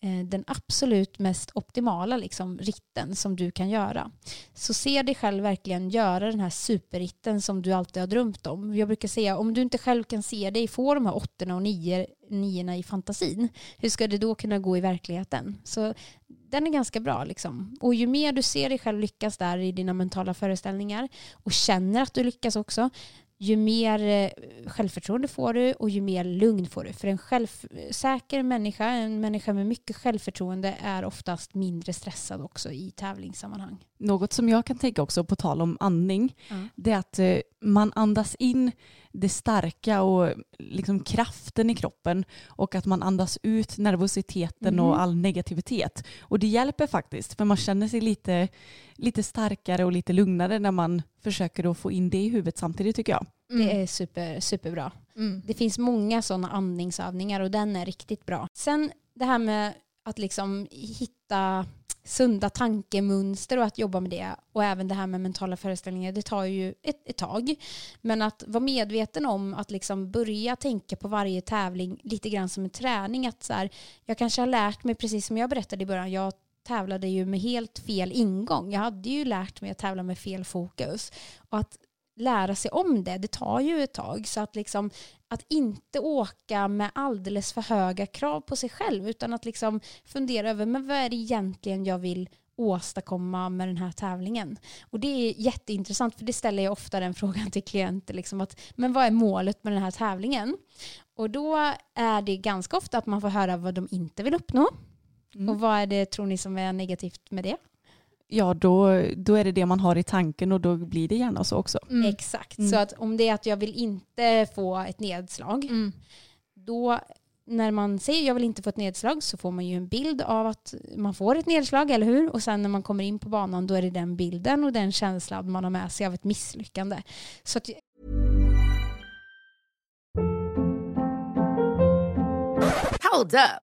Eh, den absolut mest optimala liksom, ritten som du kan göra. Så se dig själv verkligen göra den här superritten som du alltid har drömt om. Jag brukar säga om du inte själv kan se dig få de här åttorna och niorna i fantasin, hur ska det då kunna gå i verkligheten? Så den är ganska bra. Liksom. Och ju mer du ser dig själv lyckas där i dina mentala föreställningar och känner att du lyckas också, ju mer eh, självförtroende får du och ju mer lugn får du. För en självsäker människa, en människa med mycket självförtroende är oftast mindre stressad också i tävlingssammanhang. Något som jag kan tänka också på tal om andning, mm. det är att eh, man andas in det starka och liksom kraften i kroppen och att man andas ut nervositeten mm. och all negativitet. Och det hjälper faktiskt för man känner sig lite, lite starkare och lite lugnare när man försöker att få in det i huvudet samtidigt tycker jag. Mm. Det är super, superbra. Mm. Det finns många sådana andningsövningar och den är riktigt bra. Sen det här med att liksom hitta sunda tankemönster och att jobba med det och även det här med mentala föreställningar det tar ju ett, ett tag. Men att vara medveten om att liksom börja tänka på varje tävling lite grann som en träning att så här, jag kanske har lärt mig precis som jag berättade i början jag tävlade ju med helt fel ingång. Jag hade ju lärt mig att tävla med fel fokus och att lära sig om det, det tar ju ett tag. Så att, liksom, att inte åka med alldeles för höga krav på sig själv utan att liksom fundera över men vad är det egentligen jag vill åstadkomma med den här tävlingen. Och det är jätteintressant för det ställer jag ofta den frågan till klienter. Liksom att, men vad är målet med den här tävlingen? Och då är det ganska ofta att man får höra vad de inte vill uppnå. Mm. Och vad är det tror ni som är negativt med det? Ja då, då är det det man har i tanken och då blir det gärna så också. Mm. Exakt, mm. så att om det är att jag vill inte få ett nedslag, mm. då när man säger jag vill inte få ett nedslag så får man ju en bild av att man får ett nedslag, eller hur? Och sen när man kommer in på banan då är det den bilden och den känslan man har med sig av ett misslyckande. Så att... Hold up.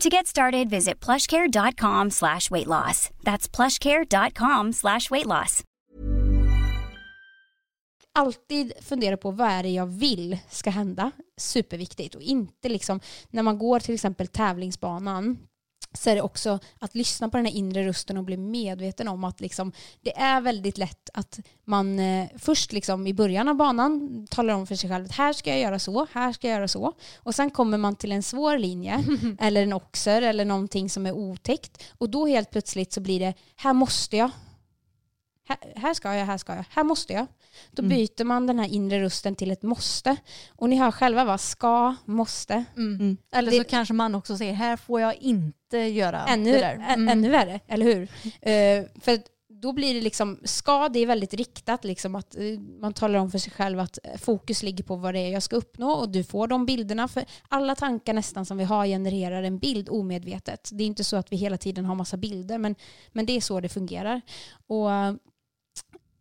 To get started, visit plushcare.com slash weight loss. That's plushcare.com slash weight loss. Alltid fundera på vad är det jag vill ska hända. Superviktigt. Och inte liksom när man går till exempel tävlingsbanan så är det också att lyssna på den här inre rösten och bli medveten om att liksom, det är väldigt lätt att man eh, först liksom i början av banan talar om för sig själv att här ska jag göra så, här ska jag göra så. Och sen kommer man till en svår linje eller en oxer eller någonting som är otäckt och då helt plötsligt så blir det här måste jag. Här, här ska jag, här ska jag, här måste jag. Då Mm. byter man den här inre rösten till ett måste. Och ni hör själva vad ska, måste. Mm. Eller Det- så kanske man också säger här får jag inte göra ännu, det där. ä- Mm. ännu värre, eller hur? Eh, för då blir det liksom, ska det är väldigt riktat, liksom att eh, man talar om för sig själv att eh, fokus ligger på vad det är jag ska uppnå och du får de bilderna. För alla tankar nästan som vi har genererar en bild omedvetet. Det är inte så att vi hela tiden har massa bilder, men, men det är så det fungerar. Och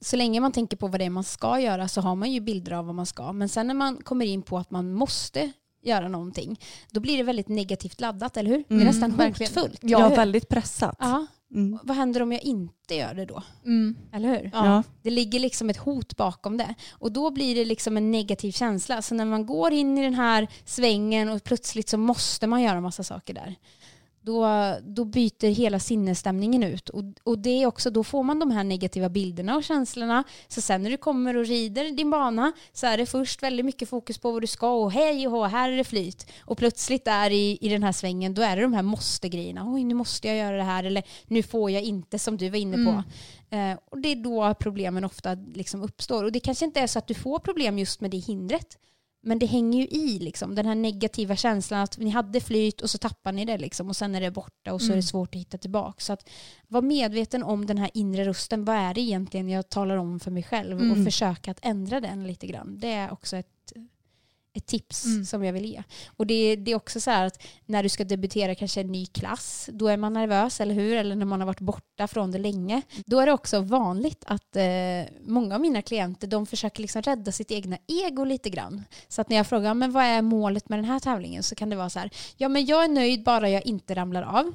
så länge man tänker på vad det är man ska göra så har man ju bilder av vad man ska. Men sen när man kommer in på att man måste göra någonting, då blir det väldigt negativt laddat, eller hur? det är Mm, nästan verkligen. hotfullt. Ja, väldigt pressat. Ja. Mm. Vad händer om jag inte gör det då? Mm. Eller hur? Ja. Det ligger liksom ett hot bakom det. Och då blir det liksom en negativ känsla. Så när man går in i den här svängen och plötsligt så måste man göra massa saker där. Då, då byter hela sinnesstämningen ut. Och, och det är också, då får man de här negativa bilderna och känslorna. Så sen när du kommer och rider din bana så är det först väldigt mycket fokus på vad du ska och hej och hå, här är det flyt. Och plötsligt där i, i den här svängen då är det de här måste-grejerna. Oj, nu måste jag göra det här eller nu får jag inte som du var inne på. Eh, och det är då problemen ofta liksom uppstår. Och det kanske inte är så att du får problem just med det hindret. Men det hänger ju i liksom, den här negativa känslan att ni hade flyt och så tappar ni det liksom, och sen är det borta och så är det svårt att hitta tillbaka. Så att vara medveten om den här inre rösten. Vad är det egentligen jag talar om för mig själv och försöka att ändra den lite grann. Det är också ett, ett tips som jag vill ge. Och det, det är också så här att när du ska debutera kanske en ny klass, då är man nervös, eller hur? Eller när man har varit borta från det länge. Då är det också vanligt att eh, många av mina klienter, de försöker liksom rädda sitt egna ego lite grann. Så att när jag frågar, men vad är målet med den här tävlingen? Så kan det vara så här, ja men jag är nöjd bara jag inte ramlar av.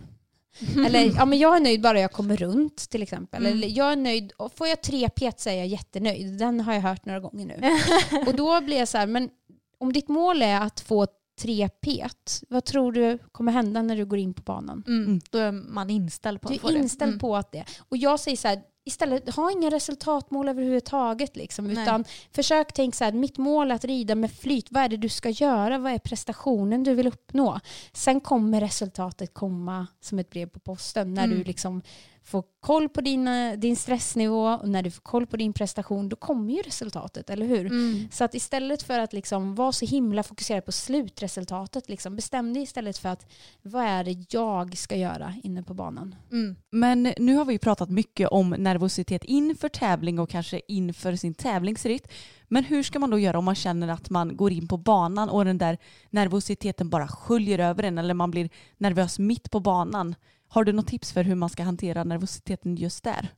Eller ja, men jag är nöjd bara jag kommer runt till exempel. Eller jag är nöjd, får jag tre pet så är jag jättenöjd. Den har jag hört några gånger nu. och då blir jag så här, men om ditt mål är att få tre pet, vad tror du kommer hända när du går in på banan? Mm. Då är man inställd på Du att få är det. inställd Mm. på att det. Och jag säger så här, istället ha inga resultatmål överhuvudtaget. Liksom, Nej. utan försök tänka så här, mitt mål är att rida med flyt. Vad är det du ska göra? Vad är prestationen du vill uppnå? Sen kommer resultatet komma som ett brev på posten. När Mm. du liksom får koll på din, eh, din stressnivå och när du får koll på din prestation, då kommer ju resultatet, eller hur? Mm. Så att istället för att liksom vara så himla fokuserad på slutresultatet, liksom, bestäm dig istället för att vad är det jag ska göra inne på banan? Mm. Men nu har vi pratat mycket om nervositet inför tävling och kanske inför sin tävlingsritt. Men hur ska man då göra om man känner att man går in på banan och den där nervositeten bara sköljer över en eller man blir nervös mitt på banan? Har du något tips för hur man ska hantera nervositeten just där?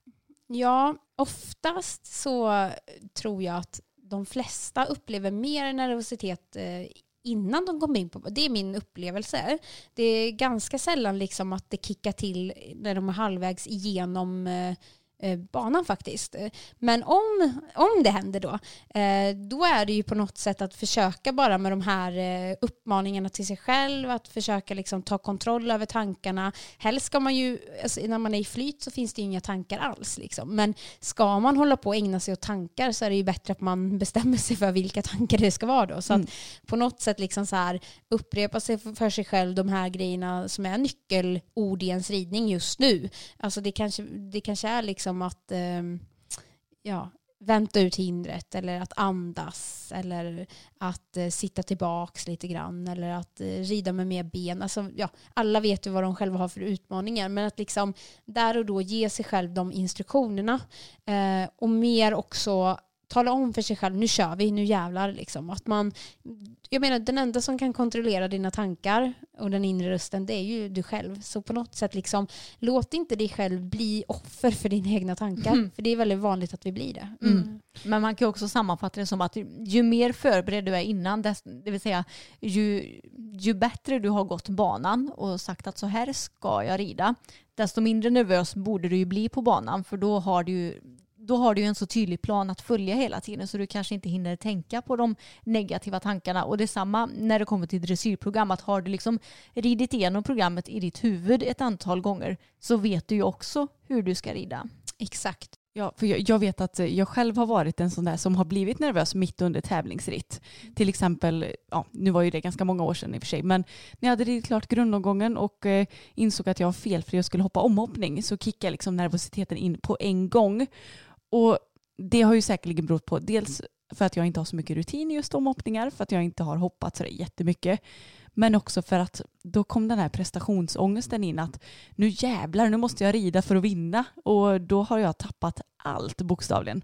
Ja, oftast så tror jag att de flesta upplever mer nervositet eh, innan de kommer in på Det är min upplevelse. Det är ganska sällan liksom att det kickar till när de är halvvägs igenom eh, banan faktiskt. Eh, Men om, om det händer då, eh, då är det ju på något sätt att försöka bara med de här eh, uppmaningarna till sig själv, att försöka liksom ta kontroll över tankarna. Helst ska man ju, alltså, när man är i flyt så finns det ju inga tankar alls. Liksom. Men ska man hålla på och ägna sig åt tankar så är det ju bättre att man bestämmer sig för vilka tankar det ska vara då. Så att på något sätt liksom så här, upprepa sig för för sig själv de här grejerna som är nyckelord i ens ridning just nu. Alltså det kanske, det kanske är liksom Liksom att ehm, ja, vänta ut hindret eller att andas eller att eh, sitta tillbaks lite grann eller att eh, rida med mer ben. Alltså, ja, alla vet ju vad de själva har för utmaningar men att liksom där och då ge sig själv de instruktionerna eh, och mer också tala om för sig själv, nu kör vi, nu jävlar liksom. Att man, jag menar den enda som kan kontrollera dina tankar och den inre rösten det är ju du själv. Så på något sätt liksom, låt inte dig själv bli offer för dina egna tankar. Mm. För det är väldigt vanligt att vi blir det. Mm. Men man kan också sammanfatta det som att ju mer förberedd du är innan, det vill säga ju, ju bättre du har gått banan och sagt att så här ska jag rida, desto mindre nervös borde du ju bli på banan för då har du ju då har du ju en så tydlig plan att följa hela tiden så du kanske inte hinner tänka på de negativa tankarna. Och detsamma när det kommer till dressyrprogram, att har du liksom ridit igenom programmet i ditt huvud ett antal gånger så vet du ju också hur du ska rida. Exakt. Ja, för jag, jag vet att jag själv har varit en sån där som har blivit nervös mitt under tävlingsritt. Till exempel, ja, nu var ju det ganska många år sedan i och för sig, men när jag hade ridit klart grundomgången och eh, insåg att jag var felfri och skulle hoppa omhoppning så kickade liksom nervositeten in på en gång. Och det har ju säkerligen berott på dels för att jag inte har så mycket rutin i just omhoppningar, för att jag inte har hoppat så jättemycket. Men också för att då kom den här prestationsångesten in att nu jävlar, nu måste jag rida för att vinna. Och då har jag tappat allt bokstavligen.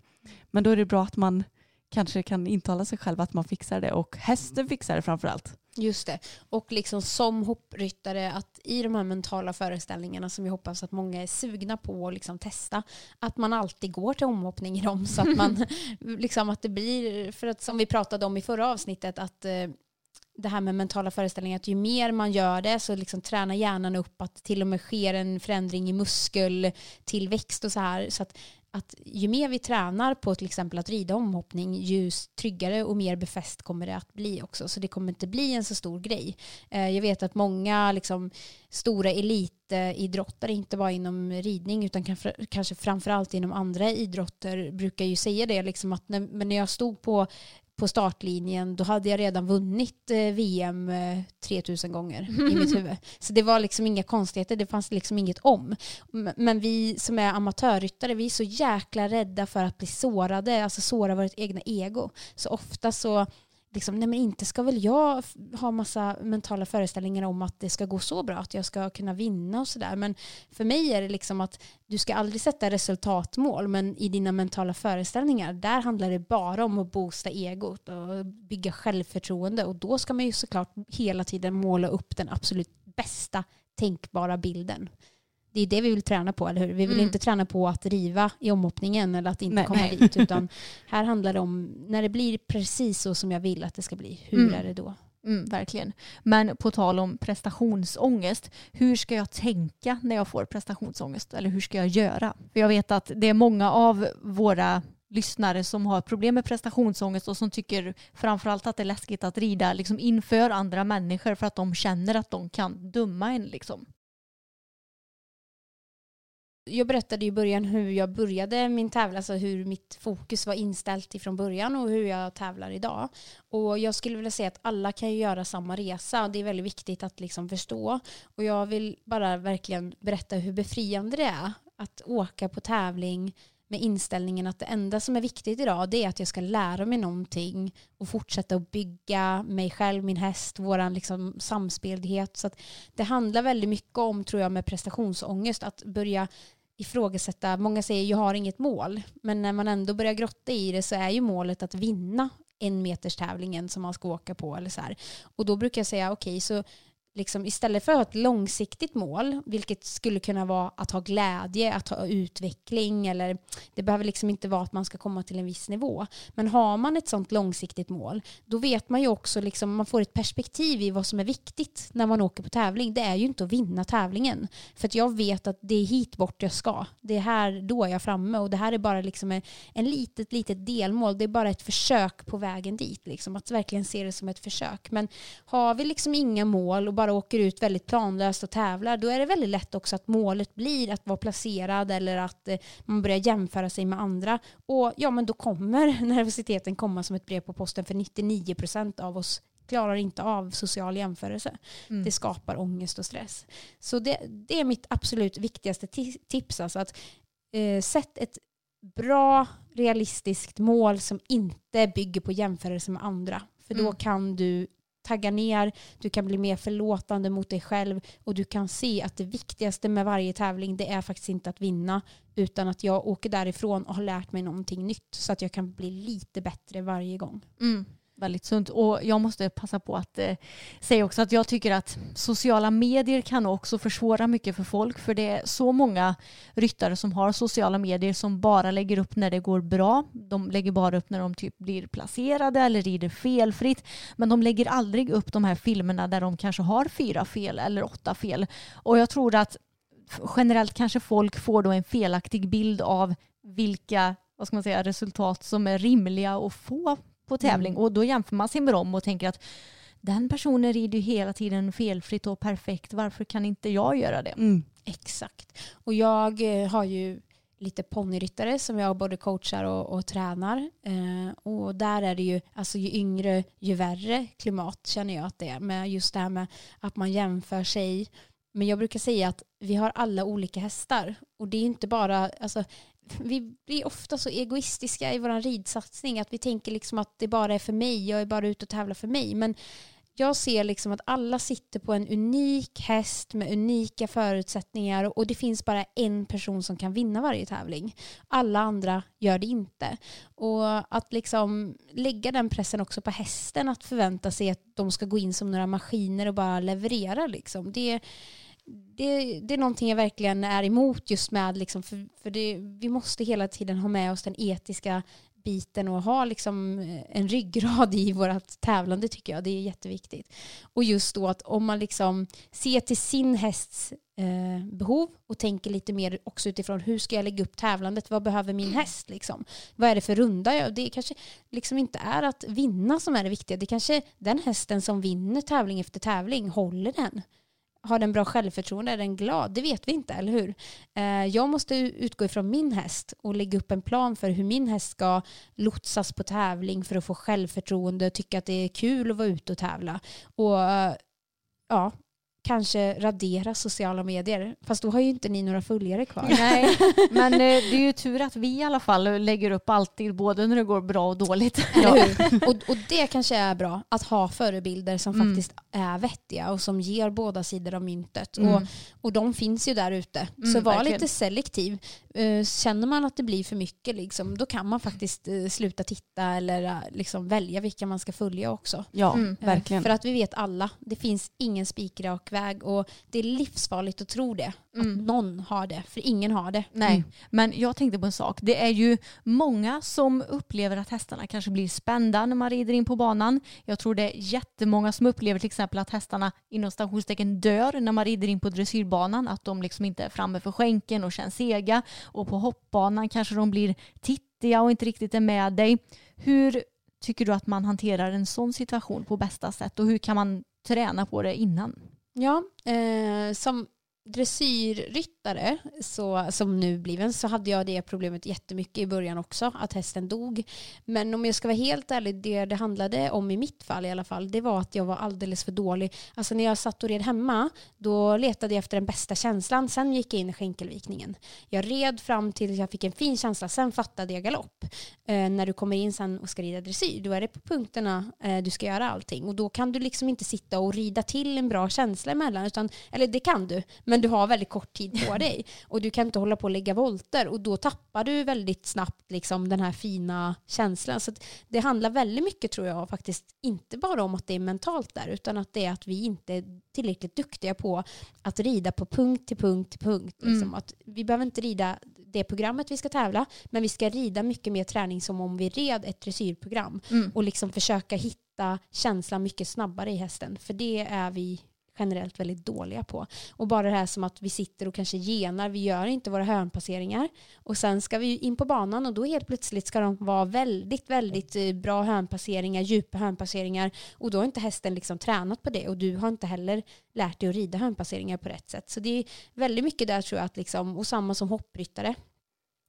Men då är det bra att man kanske kan intala sig själv att man fixar det och hästen fixar det framför allt. Just det. Och liksom som hoppryttare, att i de här mentala föreställningarna som vi hoppas att många är sugna på att liksom testa, att man alltid går till omhoppning i dem så att man liksom att det blir, för att som vi pratade om i förra avsnittet, att eh, det här med mentala föreställningar, att ju mer man gör det så liksom tränar hjärnan upp att till och med sker en förändring i muskeltillväxt och så här. Så att att ju mer vi tränar på till exempel att rida omhoppning, ju tryggare och mer befäst kommer det att bli också. Så det kommer inte bli en så stor grej. Eh, jag vet att många liksom, stora elitidrottare, inte bara inom ridning utan kanske framförallt inom andra idrotter, brukar ju säga det, liksom att när, när jag stod på på startlinjen, då hade jag redan vunnit eh, VM 3000 eh, gånger i mitt huvud. Så det var liksom inga konstigheter, det fanns liksom inget om. Men vi som är amatörryttare, vi är så jäkla rädda för att bli sårade, alltså såra vårt egna ego. Så ofta så liksom, nej men inte ska väl jag ha massa mentala föreställningar om att det ska gå så bra, att jag ska kunna vinna och sådär. Men för mig är det liksom att du ska aldrig sätta resultatmål, men i dina mentala föreställningar, där handlar det bara om att boosta egot och bygga självförtroende. Och då ska man ju såklart hela tiden måla upp den absolut bästa tänkbara bilden det är det vi vill träna på, eller hur? Vi vill mm. inte träna på att riva i omhoppningen eller att inte nej, komma nej. dit, utan här handlar det om när det blir precis så som jag vill att det ska bli, hur mm. är det då? Mm, verkligen. Men på tal om prestationsångest, hur ska jag tänka när jag får prestationsångest? Eller hur ska jag göra? För jag vet att det är många av våra lyssnare som har problem med prestationsångest och som tycker framförallt att det är läskigt att rida liksom inför andra människor för att de känner att de kan döma en. Liksom jag berättade i början hur jag började min tävling, alltså hur mitt fokus var inställt ifrån början och hur jag tävlar idag. Och jag skulle vilja säga att alla kan göra samma resa och det är väldigt viktigt att liksom förstå. Och jag vill bara verkligen berätta hur befriande det är att åka på tävling med inställningen att det enda som är viktigt idag det är att jag ska lära mig någonting och fortsätta att bygga mig själv, min häst, vår liksom samspeldighet. Så det handlar väldigt mycket om, tror jag, med prestationsångest, att börja ifrågasätta, många säger jag har inget mål, men när man ändå börjar grotta i det så är ju målet att vinna en meters tävlingen som man ska åka på eller så här. Och då brukar jag säga okej, okay, så liksom, istället för att ha ett långsiktigt mål, vilket skulle kunna vara att ha glädje, att ha utveckling, eller det behöver liksom inte vara att man ska komma till en viss nivå. Men har man ett sånt långsiktigt mål, då vet man ju också, liksom, man får ett perspektiv i vad som är viktigt när man åker på tävling. Det är ju inte att vinna tävlingen. För att jag vet att det är hit bort jag ska. Det är här, då är jag framme och det här är bara liksom en, en litet, litet delmål. Det är bara ett försök på vägen dit. Liksom, att verkligen se det som ett försök. Men har vi liksom inga mål och bara åker ut väldigt planlöst och tävlar, då är det väldigt lätt också att målet blir att vara placerad eller att eh, man börjar jämföra sig med andra. Och ja, men då kommer nervositeten komma som ett brev på posten för 99 procent av oss klarar inte av social jämförelse. Mm. Det skapar ångest och stress. Så det, det är mitt absolut viktigaste tips. Alltså att eh, sätt ett bra, realistiskt mål som inte bygger på jämförelse med andra. För då mm. kan du tagga ner, du kan bli mer förlåtande mot dig själv och du kan se att det viktigaste med varje tävling det är faktiskt inte att vinna utan att jag åker därifrån och har lärt mig någonting nytt så att jag kan bli lite bättre varje gång. Mm väldigt sunt. Och jag måste passa på att eh, säga också att jag tycker att sociala medier kan också försvåra mycket för folk. För det är så många ryttare som har sociala medier som bara lägger upp när det går bra. De lägger bara upp när de typ blir placerade eller rider felfritt. Men de lägger aldrig upp de här filmerna där de kanske har fyra fel eller åtta fel. Och jag tror att generellt kanske folk får då en felaktig bild av vilka vad ska man säga, resultat som är rimliga att få på tävling mm. och då jämför man sig med dem och tänker att den personen rider ju hela tiden felfritt och perfekt. Varför kan inte jag göra det? Mm. Exakt. Och jag eh, har ju lite ponnyryttare som jag både coachar och, och tränar. Eh, och där är det ju, alltså ju yngre ju värre klimat känner jag att det är. Med just det här med att man jämför sig Men jag brukar säga att vi har alla olika hästar. Och det är inte bara, alltså, vi blir ofta så egoistiska i vår ridsatsning att vi tänker liksom att det bara är för mig, jag är bara ute och tävlar för mig. Men jag ser liksom att alla sitter på en unik häst med unika förutsättningar och det finns bara en person som kan vinna varje tävling. Alla andra gör det inte. Och att liksom lägga den pressen också på hästen att förvänta sig att de ska gå in som några maskiner och bara leverera liksom. Det, det, det är någonting jag verkligen är emot just med, liksom, för, för det, vi måste hela tiden ha med oss den etiska biten och ha liksom eh, en ryggrad i vårt tävlande tycker jag. Det är jätteviktigt. Och just då att om man liksom ser till sin hästs eh, behov och tänker lite mer också utifrån hur ska jag lägga upp tävlandet? Vad behöver min häst? Liksom? Vad är det för runda? Jag? Det kanske liksom inte är att vinna som är det viktiga. Det kanske den hästen som vinner tävling efter tävling håller den har den bra självförtroende? Är den glad? Det vet vi inte, eller hur? Eh, jag måste utgå ifrån min häst och lägga upp en plan för hur min häst ska lotsas på tävling för att få självförtroende och tycka att det är kul att vara ute och tävla. Och eh, ja, kanske radera sociala medier. Fast då har ju inte ni några följare kvar. Nej, men eh, det är ju tur att vi i alla fall lägger upp alltid, både när det går bra och dåligt. Ja. och, och det kanske är bra, att ha förebilder som mm. faktiskt är vettiga och som ger båda sidor av myntet. Mm. Och, och de finns ju där ute. Mm, så var verkligen. lite selektiv. Eh, känner man att det blir för mycket, liksom, då kan man faktiskt eh, sluta titta eller liksom välja vilka man ska följa också. Ja, mm. verkligen. För att vi vet alla, det finns ingen spikrak väg och det är livsfarligt att tro det. Mm. Att någon har det, för ingen har det. Nej, mm. men jag tänkte på en sak. Det är ju många som upplever att hästarna kanske blir spända när man rider in på banan. Jag tror det är jättemånga som upplever till exempel att hästarna inom stationstecken dör när man rider in på dressyrbanan. Att de liksom inte är framme för skänken och känns sega. Och på hoppbanan kanske de blir tittiga och inte riktigt är med dig. Hur tycker du att man hanterar en sån situation på bästa sätt och hur kan man träna på det innan? Ja, eh, som dressyrryttare så, som nu bliven så hade jag det problemet jättemycket i början också, att hästen dog. Men om jag ska vara helt ärlig, det det handlade om i mitt fall i alla fall, det var att jag var alldeles för dålig. Alltså när jag satt och red hemma, då letade jag efter den bästa känslan, sen gick jag in i skänkelvikningen. Jag red fram till jag fick en fin känsla, sen fattade jag galopp. Eh, när du kommer in sen och ska rida dressyr, då är det på punkterna eh, du ska göra allting. Och då kan du liksom inte sitta och rida till en bra känsla emellan, utan, eller det kan du, men du har väldigt kort tid på dig och du kan inte hålla på och lägga volter och då tappar du väldigt snabbt liksom den här fina känslan. Så det handlar väldigt mycket tror jag faktiskt inte bara om att det är mentalt där utan att det är att vi inte är tillräckligt duktiga på att rida på punkt till punkt till punkt. Liksom. Mm. Att vi behöver inte rida det programmet vi ska tävla men vi ska rida mycket mer träning som om vi red ett dressyrprogram mm. och liksom försöka hitta känslan mycket snabbare i hästen för det är vi generellt väldigt dåliga på. Och bara det här som att vi sitter och kanske genar, vi gör inte våra hörnpasseringar och sen ska vi in på banan och då helt plötsligt ska de vara väldigt, väldigt eh, bra hörnpasseringar, djupa hörnpasseringar och då har inte hästen liksom tränat på det och du har inte heller lärt dig att rida hörnpasseringar på rätt sätt. Så det är väldigt mycket där tror jag att liksom, och samma som hoppryttare,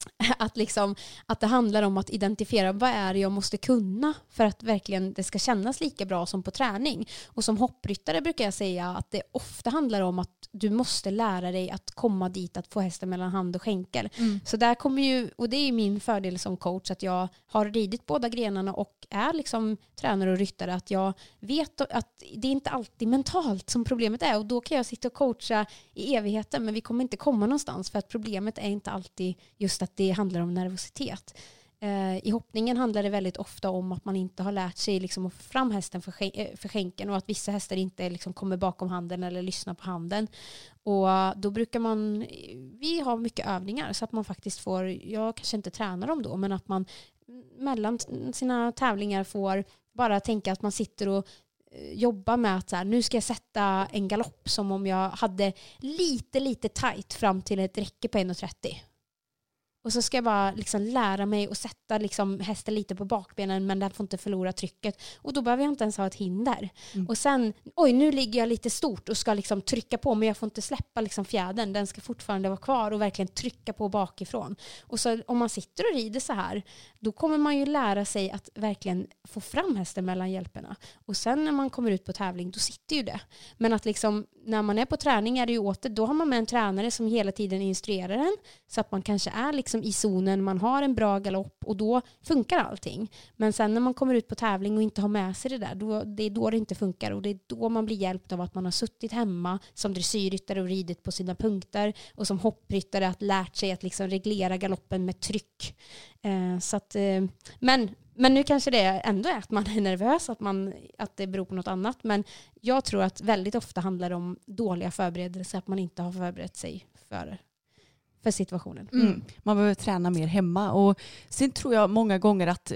att, liksom, att det handlar om att identifiera vad är det jag måste kunna för att verkligen det ska kännas lika bra som på träning. Och som hoppryttare brukar jag säga att det ofta handlar om att du måste lära dig att komma dit att få hästen mellan hand och skänkel. Mm. Så där kommer ju, och det är min fördel som coach att jag har ridit båda grenarna och är liksom tränare och ryttare att jag vet att det är inte alltid mentalt som problemet är och då kan jag sitta och coacha i evigheten men vi kommer inte komma någonstans för att problemet är inte alltid just att det handlar om nervositet. Eh, I hoppningen handlar det väldigt ofta om att man inte har lärt sig liksom att få fram hästen för, eh, för skänken och att vissa hästar inte liksom kommer bakom handen eller lyssnar på handen. Och då brukar man, vi har mycket övningar så att man faktiskt får, jag kanske inte tränar dem då, men att man mellan sina tävlingar får bara tänka att man sitter och eh, jobba med att så här, nu ska jag sätta en galopp som om jag hade lite, lite tight fram till ett räcke på 1,30 och så ska jag bara liksom lära mig att sätta liksom hästen lite på bakbenen men den får inte förlora trycket. Och då behöver jag inte ens ha ett hinder. Mm. Och sen, oj nu ligger jag lite stort och ska liksom trycka på men jag får inte släppa liksom fjädern. Den ska fortfarande vara kvar och verkligen trycka på bakifrån. Och så om man sitter och rider så här, då kommer man ju lära sig att verkligen få fram hästen mellan hjälperna. Och sen när man kommer ut på tävling, då sitter ju det. Men att liksom, när man är på träning är det ju åter, då har man med en tränare som hela tiden instruerar en. Så att man kanske är liksom Liksom i zonen, man har en bra galopp och då funkar allting. Men sen när man kommer ut på tävling och inte har med sig det där, då, det är då det inte funkar. Och det är då man blir hjälpt av att man har suttit hemma som dressyrryttare och ridit på sina punkter och som hoppryttare att lärt sig att liksom reglera galoppen med tryck. Eh, så att, eh, men, men nu kanske det ändå är att man är nervös, att, man, att det beror på något annat. Men jag tror att väldigt ofta handlar det om dåliga förberedelser, att man inte har förberett sig för, för situationen. Mm. Man behöver träna mer hemma. Och sen tror jag många gånger att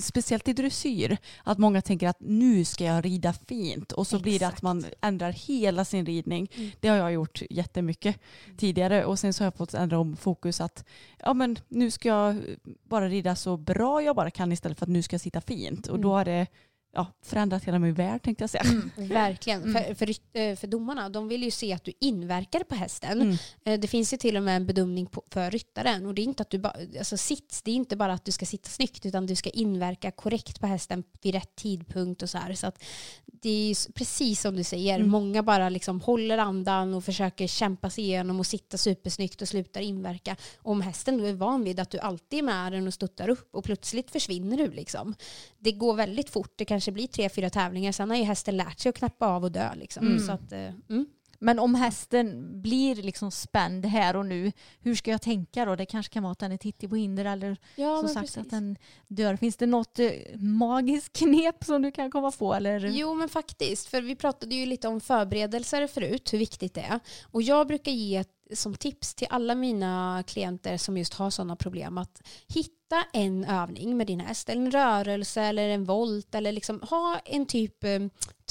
Speciellt i dressyr, att många tänker att nu ska jag rida fint och så blir det att Exakt. man ändrar hela sin ridning. Mm. Det har jag gjort jättemycket tidigare och sen så har jag fått ändra om fokus att ja men nu ska jag bara rida så bra jag bara kan istället för att nu ska jag sitta fint och då Mm. har det ja, förändrat hela min värld tänkte jag säga. Verkligen. Mm. För, för, eh, för domarna, de vill ju se att du inverkar på hästen. Mm. Eh, Det finns ju till och med en bedömning på, för ryttaren och det är inte att du bara, alltså sits, det är inte bara att du ska sitta snyggt utan du ska inverka korrekt på hästen vid rätt tidpunkt och så här. Så att det är ju precis som du säger, Mm. många bara liksom håller andan och försöker kämpa sig igenom och sitta supersnyggt och slutar inverka. Och om hästen då är van vid att du alltid är med den och stöttar upp och plötsligt försvinner du liksom. Det går väldigt fort, det kanske blir tre, fyra tävlingar, sen har ju hästen lärt sig att knappa av och dö liksom. Mm. Så att, eh, mm. Men om hästen blir liksom spänd här och nu, hur ska jag tänka då? Det kanske kan vara att den är tittig på hinder eller Ja, som sagt precis. att den dör. Finns det något eh, magiskt knep som du kan komma på? Eller? Jo men faktiskt, för vi pratade ju lite om förberedelser förut, hur viktigt det är. Och jag brukar ge ett, som tips till alla mina klienter som just har sådana problem att hitta en övning med din häst, eller en rörelse eller en volt eller liksom ha en typ eh,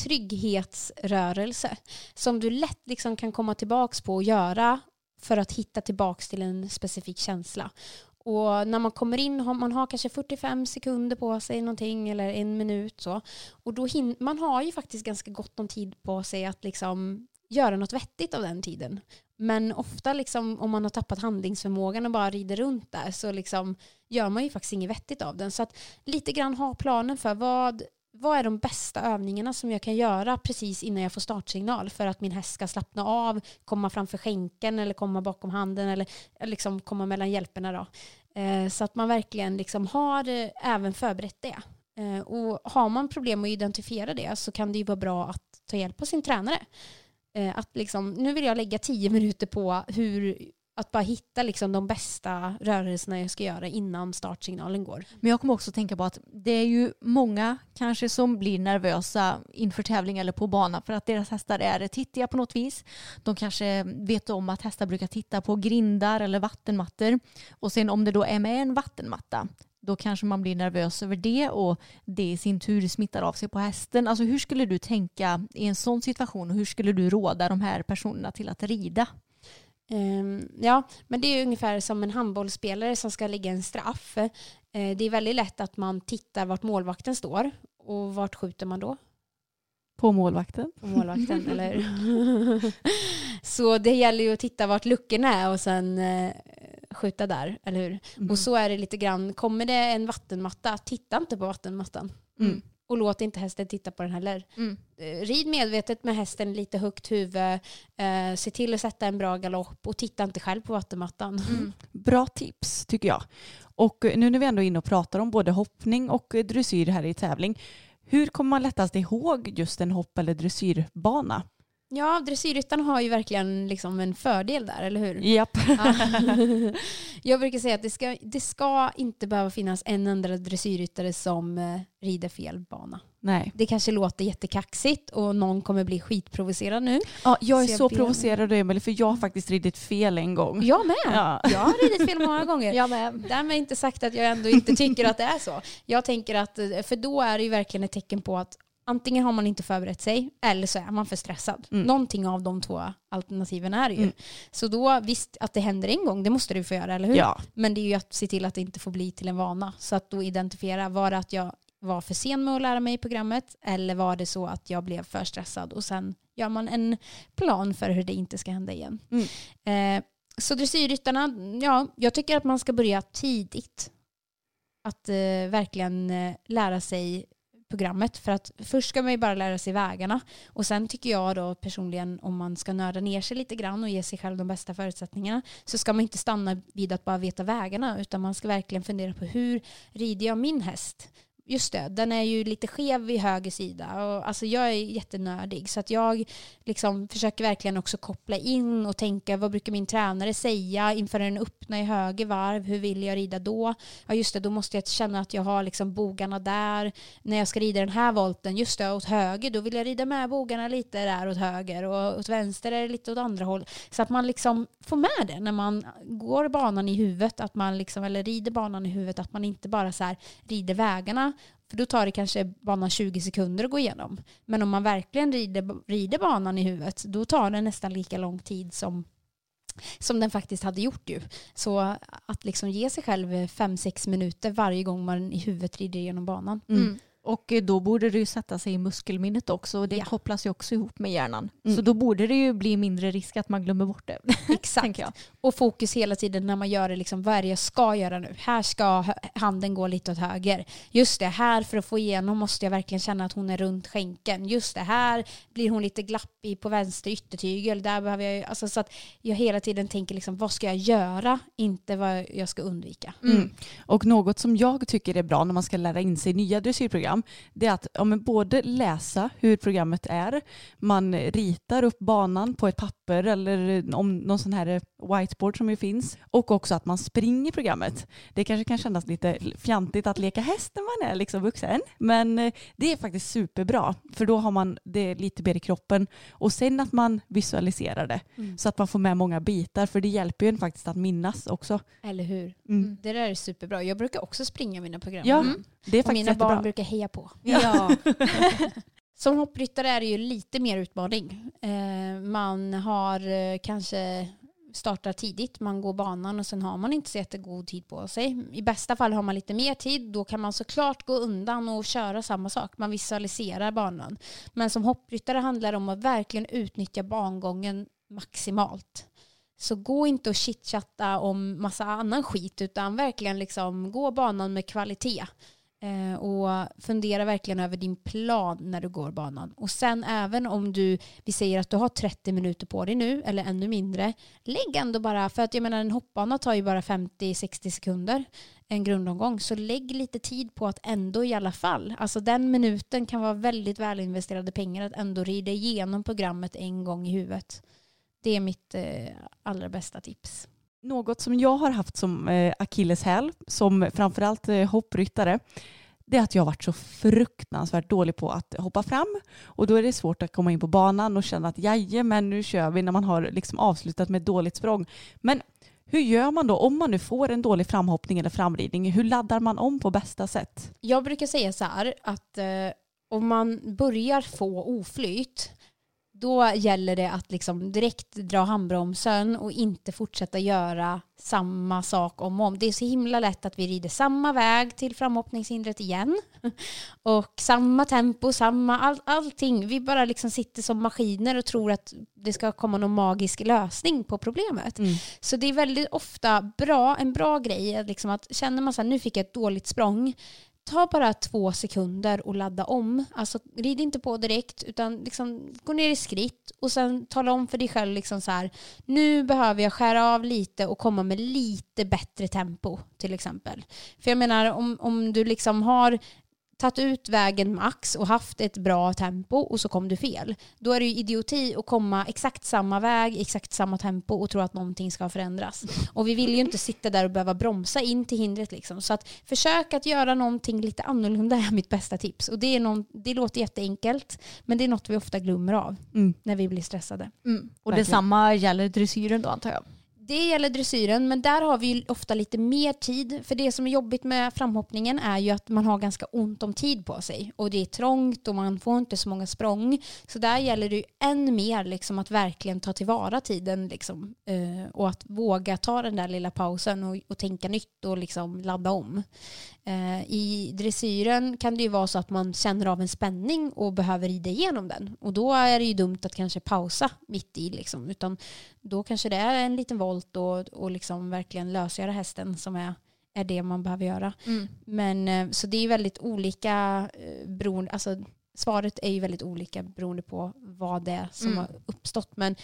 trygghetsrörelse som du lätt liksom kan komma tillbaks på och göra för att hitta tillbaks till en specifik känsla. Och när man kommer in har man har kanske 45 sekunder på sig någonting eller en minut så. Och då hin- man har ju faktiskt ganska gott om tid på sig att liksom göra något vettigt av den tiden. Men ofta liksom, om man har tappat handlingsförmågan och bara rider runt där så liksom gör man ju faktiskt inget vettigt av den. Så att lite grann ha planen för vad, vad är de bästa övningarna som jag kan göra precis innan jag får startsignal för att min häst ska slappna av, komma framför skänken eller komma bakom handen eller liksom komma mellan hjälperna. Då. Eh, så att man verkligen liksom har eh, även förberett det. Eh, och har man problem att identifiera det så kan det ju vara bra att ta hjälp av sin tränare. Eh, att liksom, nu vill jag lägga tio minuter på hur, att bara hitta liksom de bästa rörelserna jag ska göra innan startsignalen går. Men jag kommer också tänka på att det är ju många kanske som blir nervösa inför tävling eller på banan för att deras hästar är tittiga på något vis. De kanske vet om att hästar brukar titta på grindar eller vattenmattor. Och sen om det då är med en vattenmatta då kanske man blir nervös över det och det i sin tur smittar av sig på hästen. Alltså hur skulle du tänka i en sån situation och hur skulle du råda de här personerna till att rida? Ehm, ja, men det är ungefär som en handbollsspelare som ska lägga en straff. Eh, det är väldigt lätt att man tittar vart målvakten står och vart skjuter man då? På målvakten. På målvakten, eller? Så det gäller ju att titta vart luckorna är och sen eh, skjuta där, eller hur? Mm. Och så är det lite grann, kommer det en vattenmatta, titta inte på vattenmattan. Mm. Och låt inte hästen titta på den heller. Mm. Eh, Rid medvetet med hästen lite högt huvud, eh, se till att sätta en bra galopp och titta inte själv på vattenmattan. Bra tips tycker jag. Och eh, nu när vi ändå är inne och pratar om både hoppning och eh, dressyr här i tävling. Hur kommer man lättast ihåg just en hopp eller dressyrbana? Ja, dressyrryttaren har ju verkligen liksom en fördel där, eller hur? Japp. Ja. Jag brukar säga att det ska, det ska inte behöva finnas en enda dressyrryttare som eh, rider fel bana. Nej. Det kanske låter jättekaxigt och någon kommer bli skitprovocerad nu. Ja, jag är Så så, jag ber- provocerad Emelie för jag har faktiskt ridit fel en gång. Jag med. Ja. Jag har ridit fel många gånger. Jag med. Därmed inte sagt att jag ändå inte tycker att det är så. Jag tänker att, eh, för då är det ju verkligen ett tecken på att antingen har man inte förberett sig eller så är man för stressad. Mm. Någonting av de två alternativen är det ju. Mm. Så då, visst att det händer en gång, det måste du få göra, eller hur? Ja. Men det är ju att se till att det inte får bli till en vana. Så att då identifiera, var det att jag var för sen med att lära mig programmet eller var det så att jag blev för stressad och sen gör man en plan för hur det inte ska hända igen. Mm. Eh, så dressyrryttarna, ja, jag tycker att man ska börja tidigt. Att eh, verkligen eh, lära sig programmet. För att först ska man ju bara lära sig vägarna. Och sen tycker jag då personligen om man ska nörda ner sig lite grann och ge sig själv de bästa förutsättningarna så ska man inte stanna vid att bara veta vägarna utan man ska verkligen fundera på hur rider jag min häst? Just det, den är ju lite skev vid höger sida. Och, alltså jag är jättenördig så att jag liksom försöker verkligen också koppla in och tänka vad brukar min tränare säga inför den öppna i höger varv? Hur vill jag rida då? Ja just det, då måste jag känna att jag har liksom bogarna där. När jag ska rida den här volten, just det, åt höger, då vill jag rida med bogarna lite där åt höger och åt vänster är det lite åt andra håll. Så att man liksom får med det när man går banan i huvudet, att man liksom, eller rider banan i huvudet, att man inte bara så här rider vägarna för då tar det kanske banan 20 sekunder att gå igenom. Men om man verkligen rider, rider banan i huvudet, då tar det nästan lika lång tid som, som den faktiskt hade gjort ju. Så att liksom ge sig själv 5-6 minuter varje gång man i huvudet rider igenom banan. Mm. Och då borde det ju sätta sig i muskelminnet också och det Ja. kopplas ju också ihop med hjärnan. Mm. Så då borde det ju bli mindre risk att man glömmer bort det. Exakt. Och fokus hela tiden när man gör det, liksom, vad är det jag ska göra nu? Här ska handen gå lite åt höger. Just det, här för att få igenom måste jag verkligen känna att hon är runt skänken. Just det, här blir hon lite glappig på vänster yttertygel. Där behöver jag, alltså, så att jag hela tiden tänker liksom, vad ska jag göra? Inte vad jag ska undvika. Mm. Och något som jag tycker är bra när man ska lära in sig nya dressyrprogram det är att ja, men både läsa hur programmet är, man ritar upp banan på ett papper eller om någon sån här whiteboard som ju finns och också att man springer programmet. Det kanske kan kännas lite fjantigt att leka häst när man är liksom vuxen men eh, det är faktiskt superbra för då har man det lite mer i kroppen och sen att man visualiserar det så att man får med många bitar för det hjälper ju en faktiskt att minnas också. Eller hur? Mm. Det där är superbra. Jag brukar också springa mina program. Ja, Mm. det är Och faktiskt mina jättebra. barn brukar heja på. Ja. Som hoppryttare är det ju lite mer utmaning. Eh, man har eh, kanske startar tidigt, man går banan och sen har man inte så jättegod tid på sig. I bästa fall har man lite mer tid, då kan man såklart gå undan och köra samma sak. Man visualiserar banan. Men som hoppryttare handlar det om att verkligen utnyttja bangången maximalt. Så gå inte och chitchatta om massa annan skit utan verkligen liksom gå banan med kvalitet. Eh, och fundera verkligen över din plan när du går banan. Och sen även om du, vi säger att du har 30 minuter på dig nu eller ännu mindre, lägg ändå bara, för att jag menar en hoppbana tar ju bara 50-60 sekunder en grundomgång, så lägg lite tid på att ändå i alla fall, alltså den minuten kan vara väldigt välinvesterade pengar att ändå rida igenom programmet en gång i huvudet. Det är mitt eh, allra bästa tips. Något som jag har haft som eh, akilleshäl, som framförallt eh, hoppryttare, det är att jag har varit så fruktansvärt dålig på att hoppa fram. Och då är det svårt att komma in på banan och känna att jajamän, nu kör vi när man har liksom avslutat med ett dåligt språng. Men hur gör man då om man nu får en dålig framhoppning eller framridning? Hur laddar man om på bästa sätt? Jag brukar säga så här att eh, om man börjar få oflyt då gäller det att liksom direkt dra handbromsen och inte fortsätta göra samma sak om och om. Det är så himla lätt att vi rider samma väg till framhoppningshindret igen. Och samma tempo, samma all, allting. Vi bara liksom sitter som maskiner och tror att det ska komma någon magisk lösning på problemet. Så det är väldigt ofta bra, en bra grej att, liksom att känner man så här, nu fick jag ett dåligt språng, ta bara två sekunder och ladda om. Alltså rid inte på direkt utan liksom gå ner i skritt och sen tala om för dig själv liksom så här, nu behöver jag skära av lite och komma med lite bättre tempo till exempel. För jag menar om, om du liksom har tagit ut vägen max och haft ett bra tempo och så kom du fel. Då är det ju idioti att komma exakt samma väg, exakt samma tempo och tro att någonting ska förändras. Och vi vill ju inte sitta där och behöva bromsa in till hindret liksom. Så att försök att göra någonting lite annorlunda är mitt bästa tips. Och det, är någon, det låter jätteenkelt, men det är något vi ofta glömmer av Mm. när vi blir stressade. Mm. Och Verkligen. detsamma gäller dressyren då antar jag. Det gäller dressyren, men där har vi ju ofta lite mer tid. För det som är jobbigt med framhoppningen är ju att man har ganska ont om tid på sig. Och det är trångt och man får inte så många språng. Så där gäller det ju än mer liksom att verkligen ta tillvara tiden. Liksom, eh, och att våga ta den där lilla pausen och, och tänka nytt och liksom ladda om. Eh, I dressyren kan det ju vara så att man känner av en spänning och behöver rida igenom den. Och då är det ju dumt att kanske pausa mitt i. Liksom. Utan då kanske det är en liten volt och, och liksom verkligen lösgöra hästen som är, är det man behöver göra. Mm. Men eh, så det är väldigt olika eh, beroende, alltså svaret är ju väldigt olika beroende på vad det är som Mm. har uppstått. Men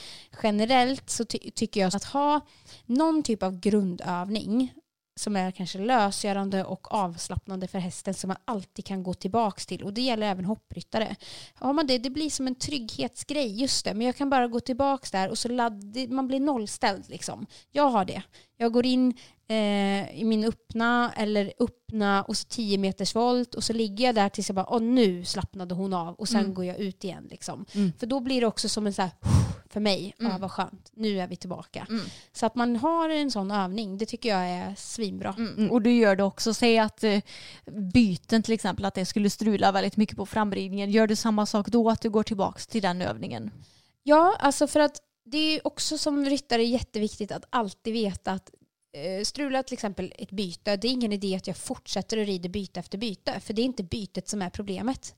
generellt så ty- tycker jag att ha någon typ av grundövning som är kanske lösgörande och avslappnande för hästen som man alltid kan gå tillbaka till. Och det gäller även hoppryttare. Har man det, det blir som en trygghetsgrej, just det. Men jag kan bara gå tillbaka där och så ladd, man blir nollställd. Liksom. Jag har det. Jag går in eh, i min öppna eller öppna och så 10 meters volt och så ligger jag där tills jag bara, åh nu slappnade hon av och sen Mm. går jag ut igen. Liksom. Mm. För då blir det också som en så här, för mig, Mm. ja vad skönt, nu är vi tillbaka. Mm. Så att man har en sån övning, det tycker jag är svinbra. Mm. Och du gör det också. Säg att eh, byten till exempel, att det skulle strula väldigt mycket på framridningen. Gör du samma sak då, att du går tillbaka till den övningen? Ja, alltså för att det är också som ryttare jätteviktigt att alltid veta att Eh, strular till exempel ett byte, det är ingen idé att jag fortsätter att rida byte efter byte, för det är inte bytet som är problemet.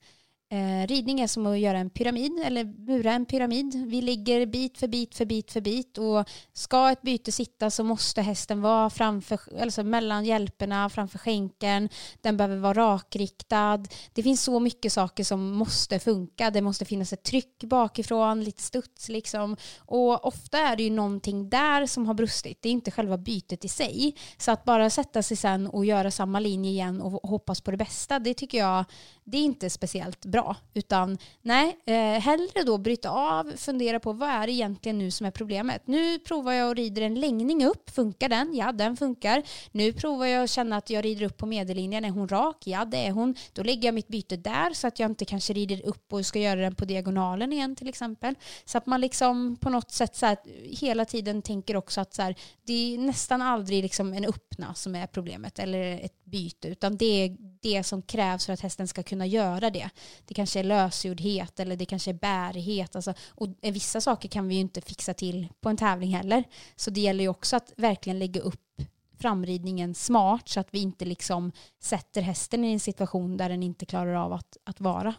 Eh, ridning är som att göra en pyramid eller mura en pyramid. Vi ligger bit för bit för bit för bit och ska ett byte sitta så måste hästen vara framför, alltså mellan hjälperna, framför skänkeln. Den behöver vara rakriktad. Det finns så mycket saker som måste funka. Det måste finnas ett tryck bakifrån, lite studs liksom. Och ofta är det ju någonting där som har brustit. Det är inte själva bytet i sig. Så att bara sätta sig sen och göra samma linje igen och hoppas på det bästa, det tycker jag, det är inte speciellt bra. Utan nej, eh, hellre då bryta av, fundera på vad är det egentligen nu som är problemet. Nu provar jag och rider en längning upp, funkar den? Ja, den funkar. Nu provar jag att känna att jag rider upp på medellinjen, är hon rak? Ja, det är hon. Då lägger jag mitt byte där så att jag inte kanske rider upp och ska göra den på diagonalen igen till exempel. Så att man liksom på något sätt så här, hela tiden tänker också att så här, det är nästan aldrig liksom en öppna som är problemet eller ett byte utan det är det som krävs för att hästen ska kunna göra det. Det kanske är lösgjordhet eller det kanske är bärighet. Alltså, och vissa saker kan vi ju inte fixa till på en tävling heller. Så det gäller ju också att verkligen lägga upp framridningen smart så att vi inte liksom sätter hästen i en situation där den inte klarar av att, att vara.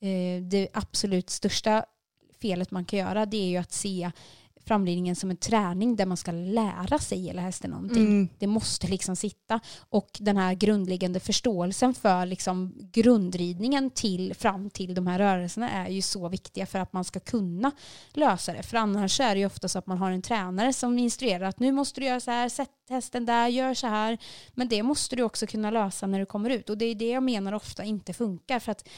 Eh, det absolut största felet man kan göra det är ju att se framridningen som en träning där man ska lära sig hela hästen någonting. Mm. Det måste liksom sitta. Och den här grundläggande förståelsen för liksom grundridningen till, fram till de här rörelserna är ju så viktiga för att man ska kunna lösa det. För annars är det ju ofta så att man har en tränare som instruerar att nu måste du göra så här, sätt hästen där, gör så här. Men det måste du också kunna lösa när du kommer ut. Och det är det jag menar ofta inte funkar för att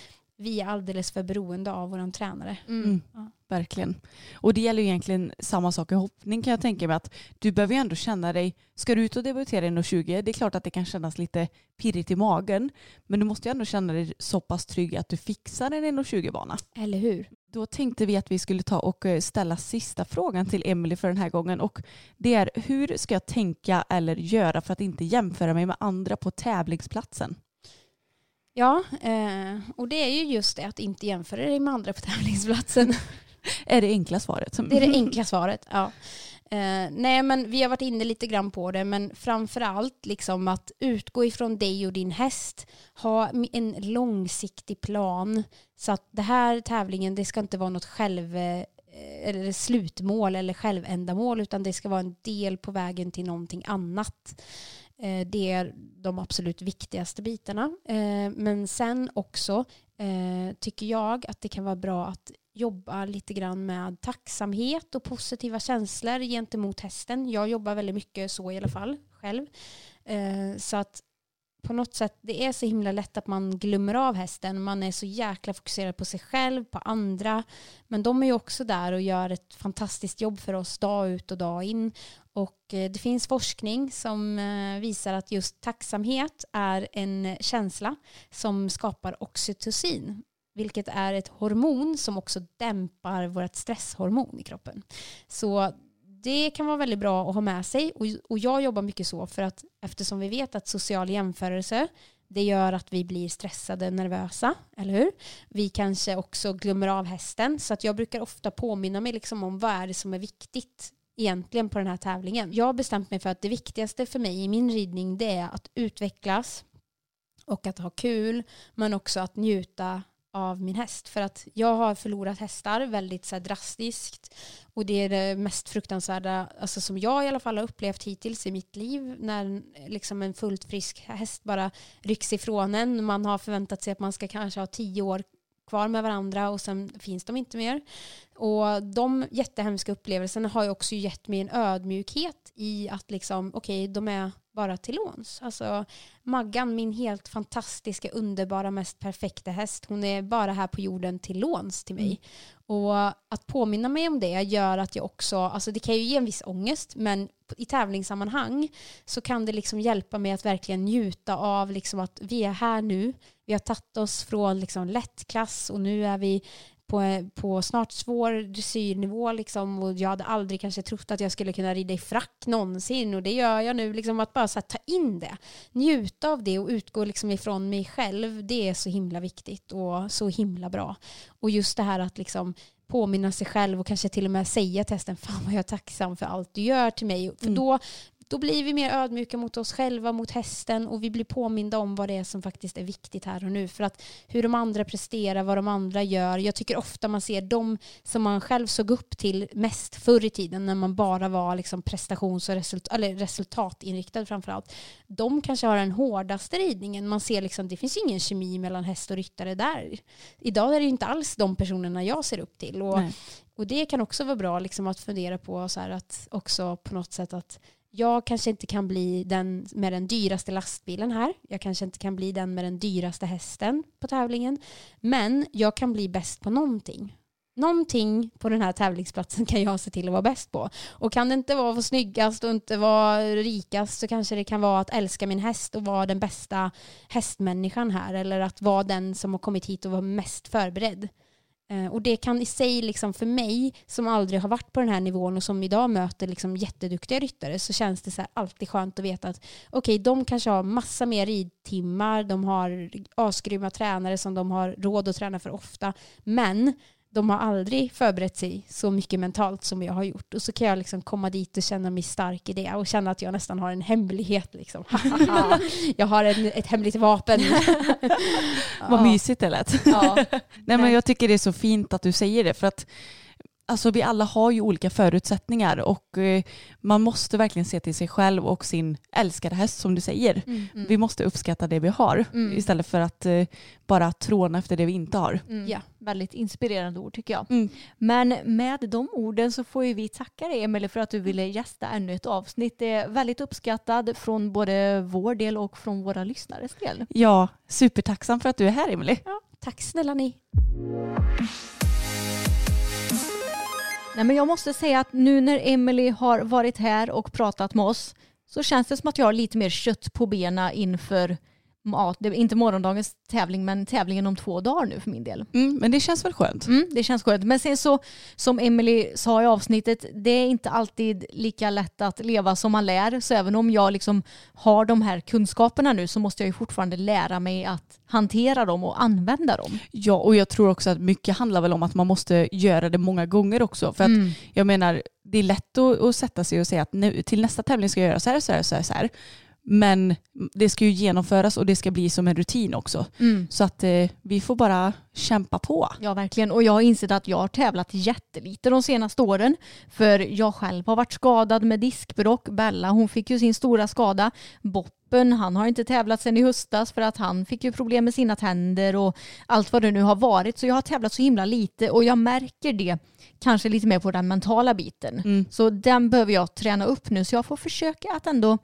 vi är alldeles för beroende av våran tränare. Mm. Ja. Verkligen. Och det gäller ju egentligen samma sak i hoppning kan jag tänka mig att du behöver ju ändå känna dig, ska du ut och debutera i 1,20 det är klart att det kan kännas lite pirrigt i magen men du måste ju ändå känna dig så pass trygg att du fixar en 1,20-bana. Eller hur? Då tänkte vi att vi skulle ta och eh, ställa sista frågan till Emily för den här gången och det är hur ska jag tänka eller göra för att inte jämföra mig med andra på tävlingsplatsen? Ja, eh, och det är ju just det att inte jämföra dig med andra på tävlingsplatsen. Är det enkla svaret? Det är det enkla svaret. Ja. Eh, nej, men vi har varit inne lite grann på det, men framför allt liksom att utgå ifrån dig och din häst. Ha en långsiktig plan så att det här tävlingen, det ska inte vara något själv eh, eller slutmål eller självändamål utan det ska vara en del på vägen till någonting annat. Eh, det är de absolut viktigaste bitarna. Eh, men sen också eh, tycker jag att det kan vara bra att jobba lite grann med tacksamhet och positiva känslor gentemot hästen. Jag jobbar väldigt mycket så i alla fall själv. Så att på något sätt, det är så himla lätt att man glömmer av hästen. Man är så jäkla fokuserad på sig själv, på andra. Men de är ju också där och gör ett fantastiskt jobb för oss dag ut och dag in. Och eh, det finns forskning som eh, visar att just tacksamhet är en känsla som skapar oxytocin, vilket är ett hormon som också dämpar vårt stresshormon i kroppen. Så det kan vara väldigt bra att ha med sig och, och jag jobbar mycket så för att eftersom vi vet att social jämförelse det gör att vi blir stressade, nervösa, eller hur? Vi kanske också glömmer av hästen så att jag brukar ofta påminna mig liksom om vad är det som är viktigt egentligen på den här tävlingen. Jag har bestämt mig för att det viktigaste för mig i min ridning det är att utvecklas och att ha kul men också att njuta av min häst. För att jag har förlorat hästar väldigt så här, drastiskt. Och det är det mest fruktansvärda alltså, som jag i alla fall har upplevt hittills i mitt liv. När liksom, en fullt frisk häst bara rycks ifrån en. Man har förväntat sig att man ska kanske ha tio år kvar med varandra och sen finns de inte mer. Och de jättehemska upplevelserna har ju också gett mig en ödmjukhet i att liksom, okej, okay, de är bara till låns. Alltså Maggan, min helt fantastiska, underbara, mest perfekta häst, hon är bara här på jorden till låns till mig. Mm. Och att påminna mig om det gör att jag också, alltså det kan ju ge en viss ångest, men i tävlingssammanhang så kan det liksom hjälpa mig att verkligen njuta av liksom att vi är här nu. Vi har tagit oss från liksom lättklass och nu är vi på, på snart svår dressyrnivå liksom, och jag hade aldrig kanske trott att jag skulle kunna rida i frack någonsin och det gör jag nu. Liksom, att bara så här, ta in det, njuta av det och utgå liksom ifrån mig själv, det är så himla viktigt och så himla bra. Och just det här att liksom påminna sig själv och kanske till och med säga till hästen, fan vad jag är tacksam för allt du gör till mig. För mm. då då blir vi mer ödmjuka mot oss själva, mot hästen och vi blir påminda om vad det är som faktiskt är viktigt här och nu. För att hur de andra presterar, vad de andra gör. Jag tycker ofta man ser de som man själv såg upp till mest förr i tiden när man bara var liksom prestations och resultat, eller resultatinriktad framförallt. De kanske har den hårdaste ridningen. Man ser liksom, det finns ingen kemi mellan häst och ryttare där. Idag är det inte alls de personerna jag ser upp till. Och, och det kan också vara bra liksom att fundera på så här att också på något sätt att jag kanske inte kan bli den med den dyraste lastbilen här. Jag kanske inte kan bli den med den dyraste hästen på tävlingen. Men jag kan bli bäst på någonting. Någonting på den här tävlingsplatsen kan jag se till att vara bäst på. Och kan det inte vara att vara snyggast och inte vara rikast så kanske det kan vara att älska min häst och vara den bästa hästmänniskan här. Eller att vara den som har kommit hit och var mest förberedd. Eh, och det kan i sig, liksom för mig som aldrig har varit på den här nivån och som idag möter liksom jätteduktiga ryttare så känns det så alltid skönt att veta att okej, okay, de kanske har massa mer ridtimmar, de har asgrymma tränare som de har råd att träna för ofta, men de har aldrig förberett sig så mycket mentalt som jag har gjort. Och så kan jag liksom komma dit och känna mig stark i det och känna att jag nästan har en hemlighet. Liksom. jag har en, ett hemligt vapen. Vad mysigt det lät. Ja. Nej, men jag tycker det är så fint att du säger det. För att Alltså vi alla har ju olika förutsättningar och eh, man måste verkligen se till sig själv och sin älskade häst som du säger. Mm, mm. Vi måste uppskatta det vi har mm. istället för att eh, bara tråna efter det vi inte har. Mm. Ja, väldigt inspirerande ord tycker jag. Mm. Men med de orden så får ju vi tacka dig Emelie för att du ville gästa ännu ett avsnitt. Det är väldigt uppskattad från både vår del och från våra lyssnares del. Ja, supertacksam för att du är här Emelie. Ja, tack snälla ni. Nej, men jag måste säga att nu när Emily har varit här och pratat med oss så känns det som att jag har lite mer kött på benen inför ja, det är inte morgondagens tävling men tävlingen om två dagar nu för min del. Mm, men det känns väl skönt? Mm, det känns skönt. Men sen så som Emily sa i avsnittet, det är inte alltid lika lätt att leva som man lär. Så även om jag liksom har de här kunskaperna nu så måste jag ju fortfarande lära mig att hantera dem och använda dem. Ja, och jag tror också att mycket handlar väl om att man måste göra det många gånger också. För att mm. jag menar, det är lätt att, att, sätta sig och säga att nu, till nästa tävling ska jag göra så här, så här, så här. Så här. Men det ska ju genomföras och det ska bli som en rutin också. Mm. Så att eh, vi får bara kämpa på. Ja verkligen och jag har insett att jag har tävlat jättelite de senaste åren. För jag själv har varit skadad med diskbråck. Bella hon fick ju sin stora skada. Boppen han har inte tävlat sedan i höstas för att han fick ju problem med sina tänder och allt vad det nu har varit. Så jag har tävlat så himla lite och jag märker det kanske lite mer på den mentala biten. Mm. Så den behöver jag träna upp nu så jag får försöka att ändå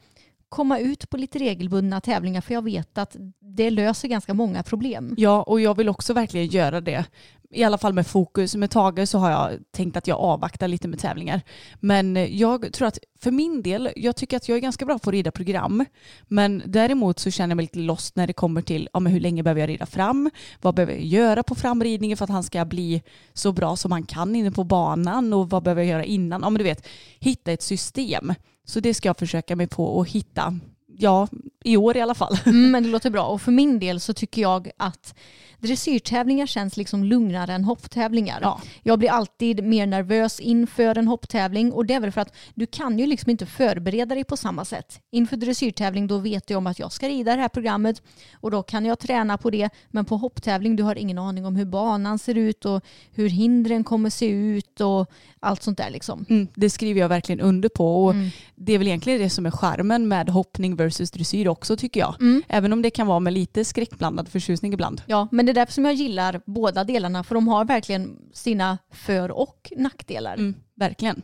komma ut på lite regelbundna tävlingar för jag vet att det löser ganska många problem. Ja, och jag vill också verkligen göra det. i alla fall med fokus. Med Tage så har jag tänkt att jag avvaktar lite med tävlingar. Men jag tror att för min del, jag tycker att jag är ganska bra på att rida program. Men däremot så känner jag mig lite lost när det kommer till ja, men hur länge behöver jag rida fram? Vad behöver jag göra på framridningen för att han ska bli så bra som han kan inne på banan? Och vad behöver jag göra innan? Ja men du vet, hitta ett system. Så det ska jag försöka mig på att hitta. Ja, i år i alla fall. Mm, men det låter bra och för min del så tycker jag att dressyrtävlingar känns liksom lugnare än hopptävlingar. Ja. Jag blir alltid mer nervös inför en hopptävling och det är väl för att du kan ju liksom inte förbereda dig på samma sätt. Inför dressyrtävling då vet jag om att jag ska rida det här programmet och då kan jag träna på det. Men på hopptävling du har ingen aning om hur banan ser ut och hur hindren kommer se ut och allt sånt där liksom. Mm, det skriver jag verkligen under på och mm. det är väl egentligen det som är skärmen med hoppning versus dressyr också tycker jag. Mm. Även om det kan vara med lite skräckblandad förtjusning ibland. Ja, men det är därför som jag gillar båda delarna för de har verkligen sina för och nackdelar. Mm, verkligen.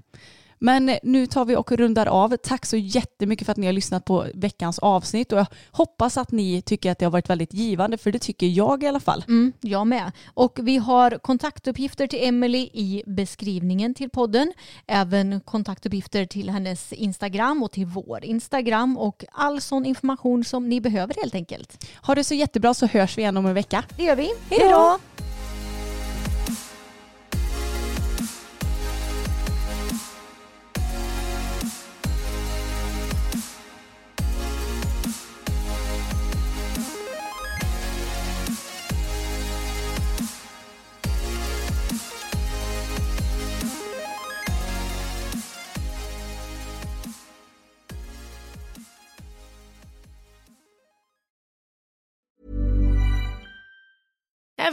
Men nu tar vi och rundar av. Tack så jättemycket för att ni har lyssnat på veckans avsnitt och jag hoppas att ni tycker att det har varit väldigt givande för det tycker jag i alla fall. Mm, jag med. Och vi har kontaktuppgifter till Emily i beskrivningen till podden. Även kontaktuppgifter till hennes Instagram och till vår Instagram och all sån information som ni behöver helt enkelt. Ha det så jättebra så hörs vi igen om en vecka. Det gör vi. Hej då!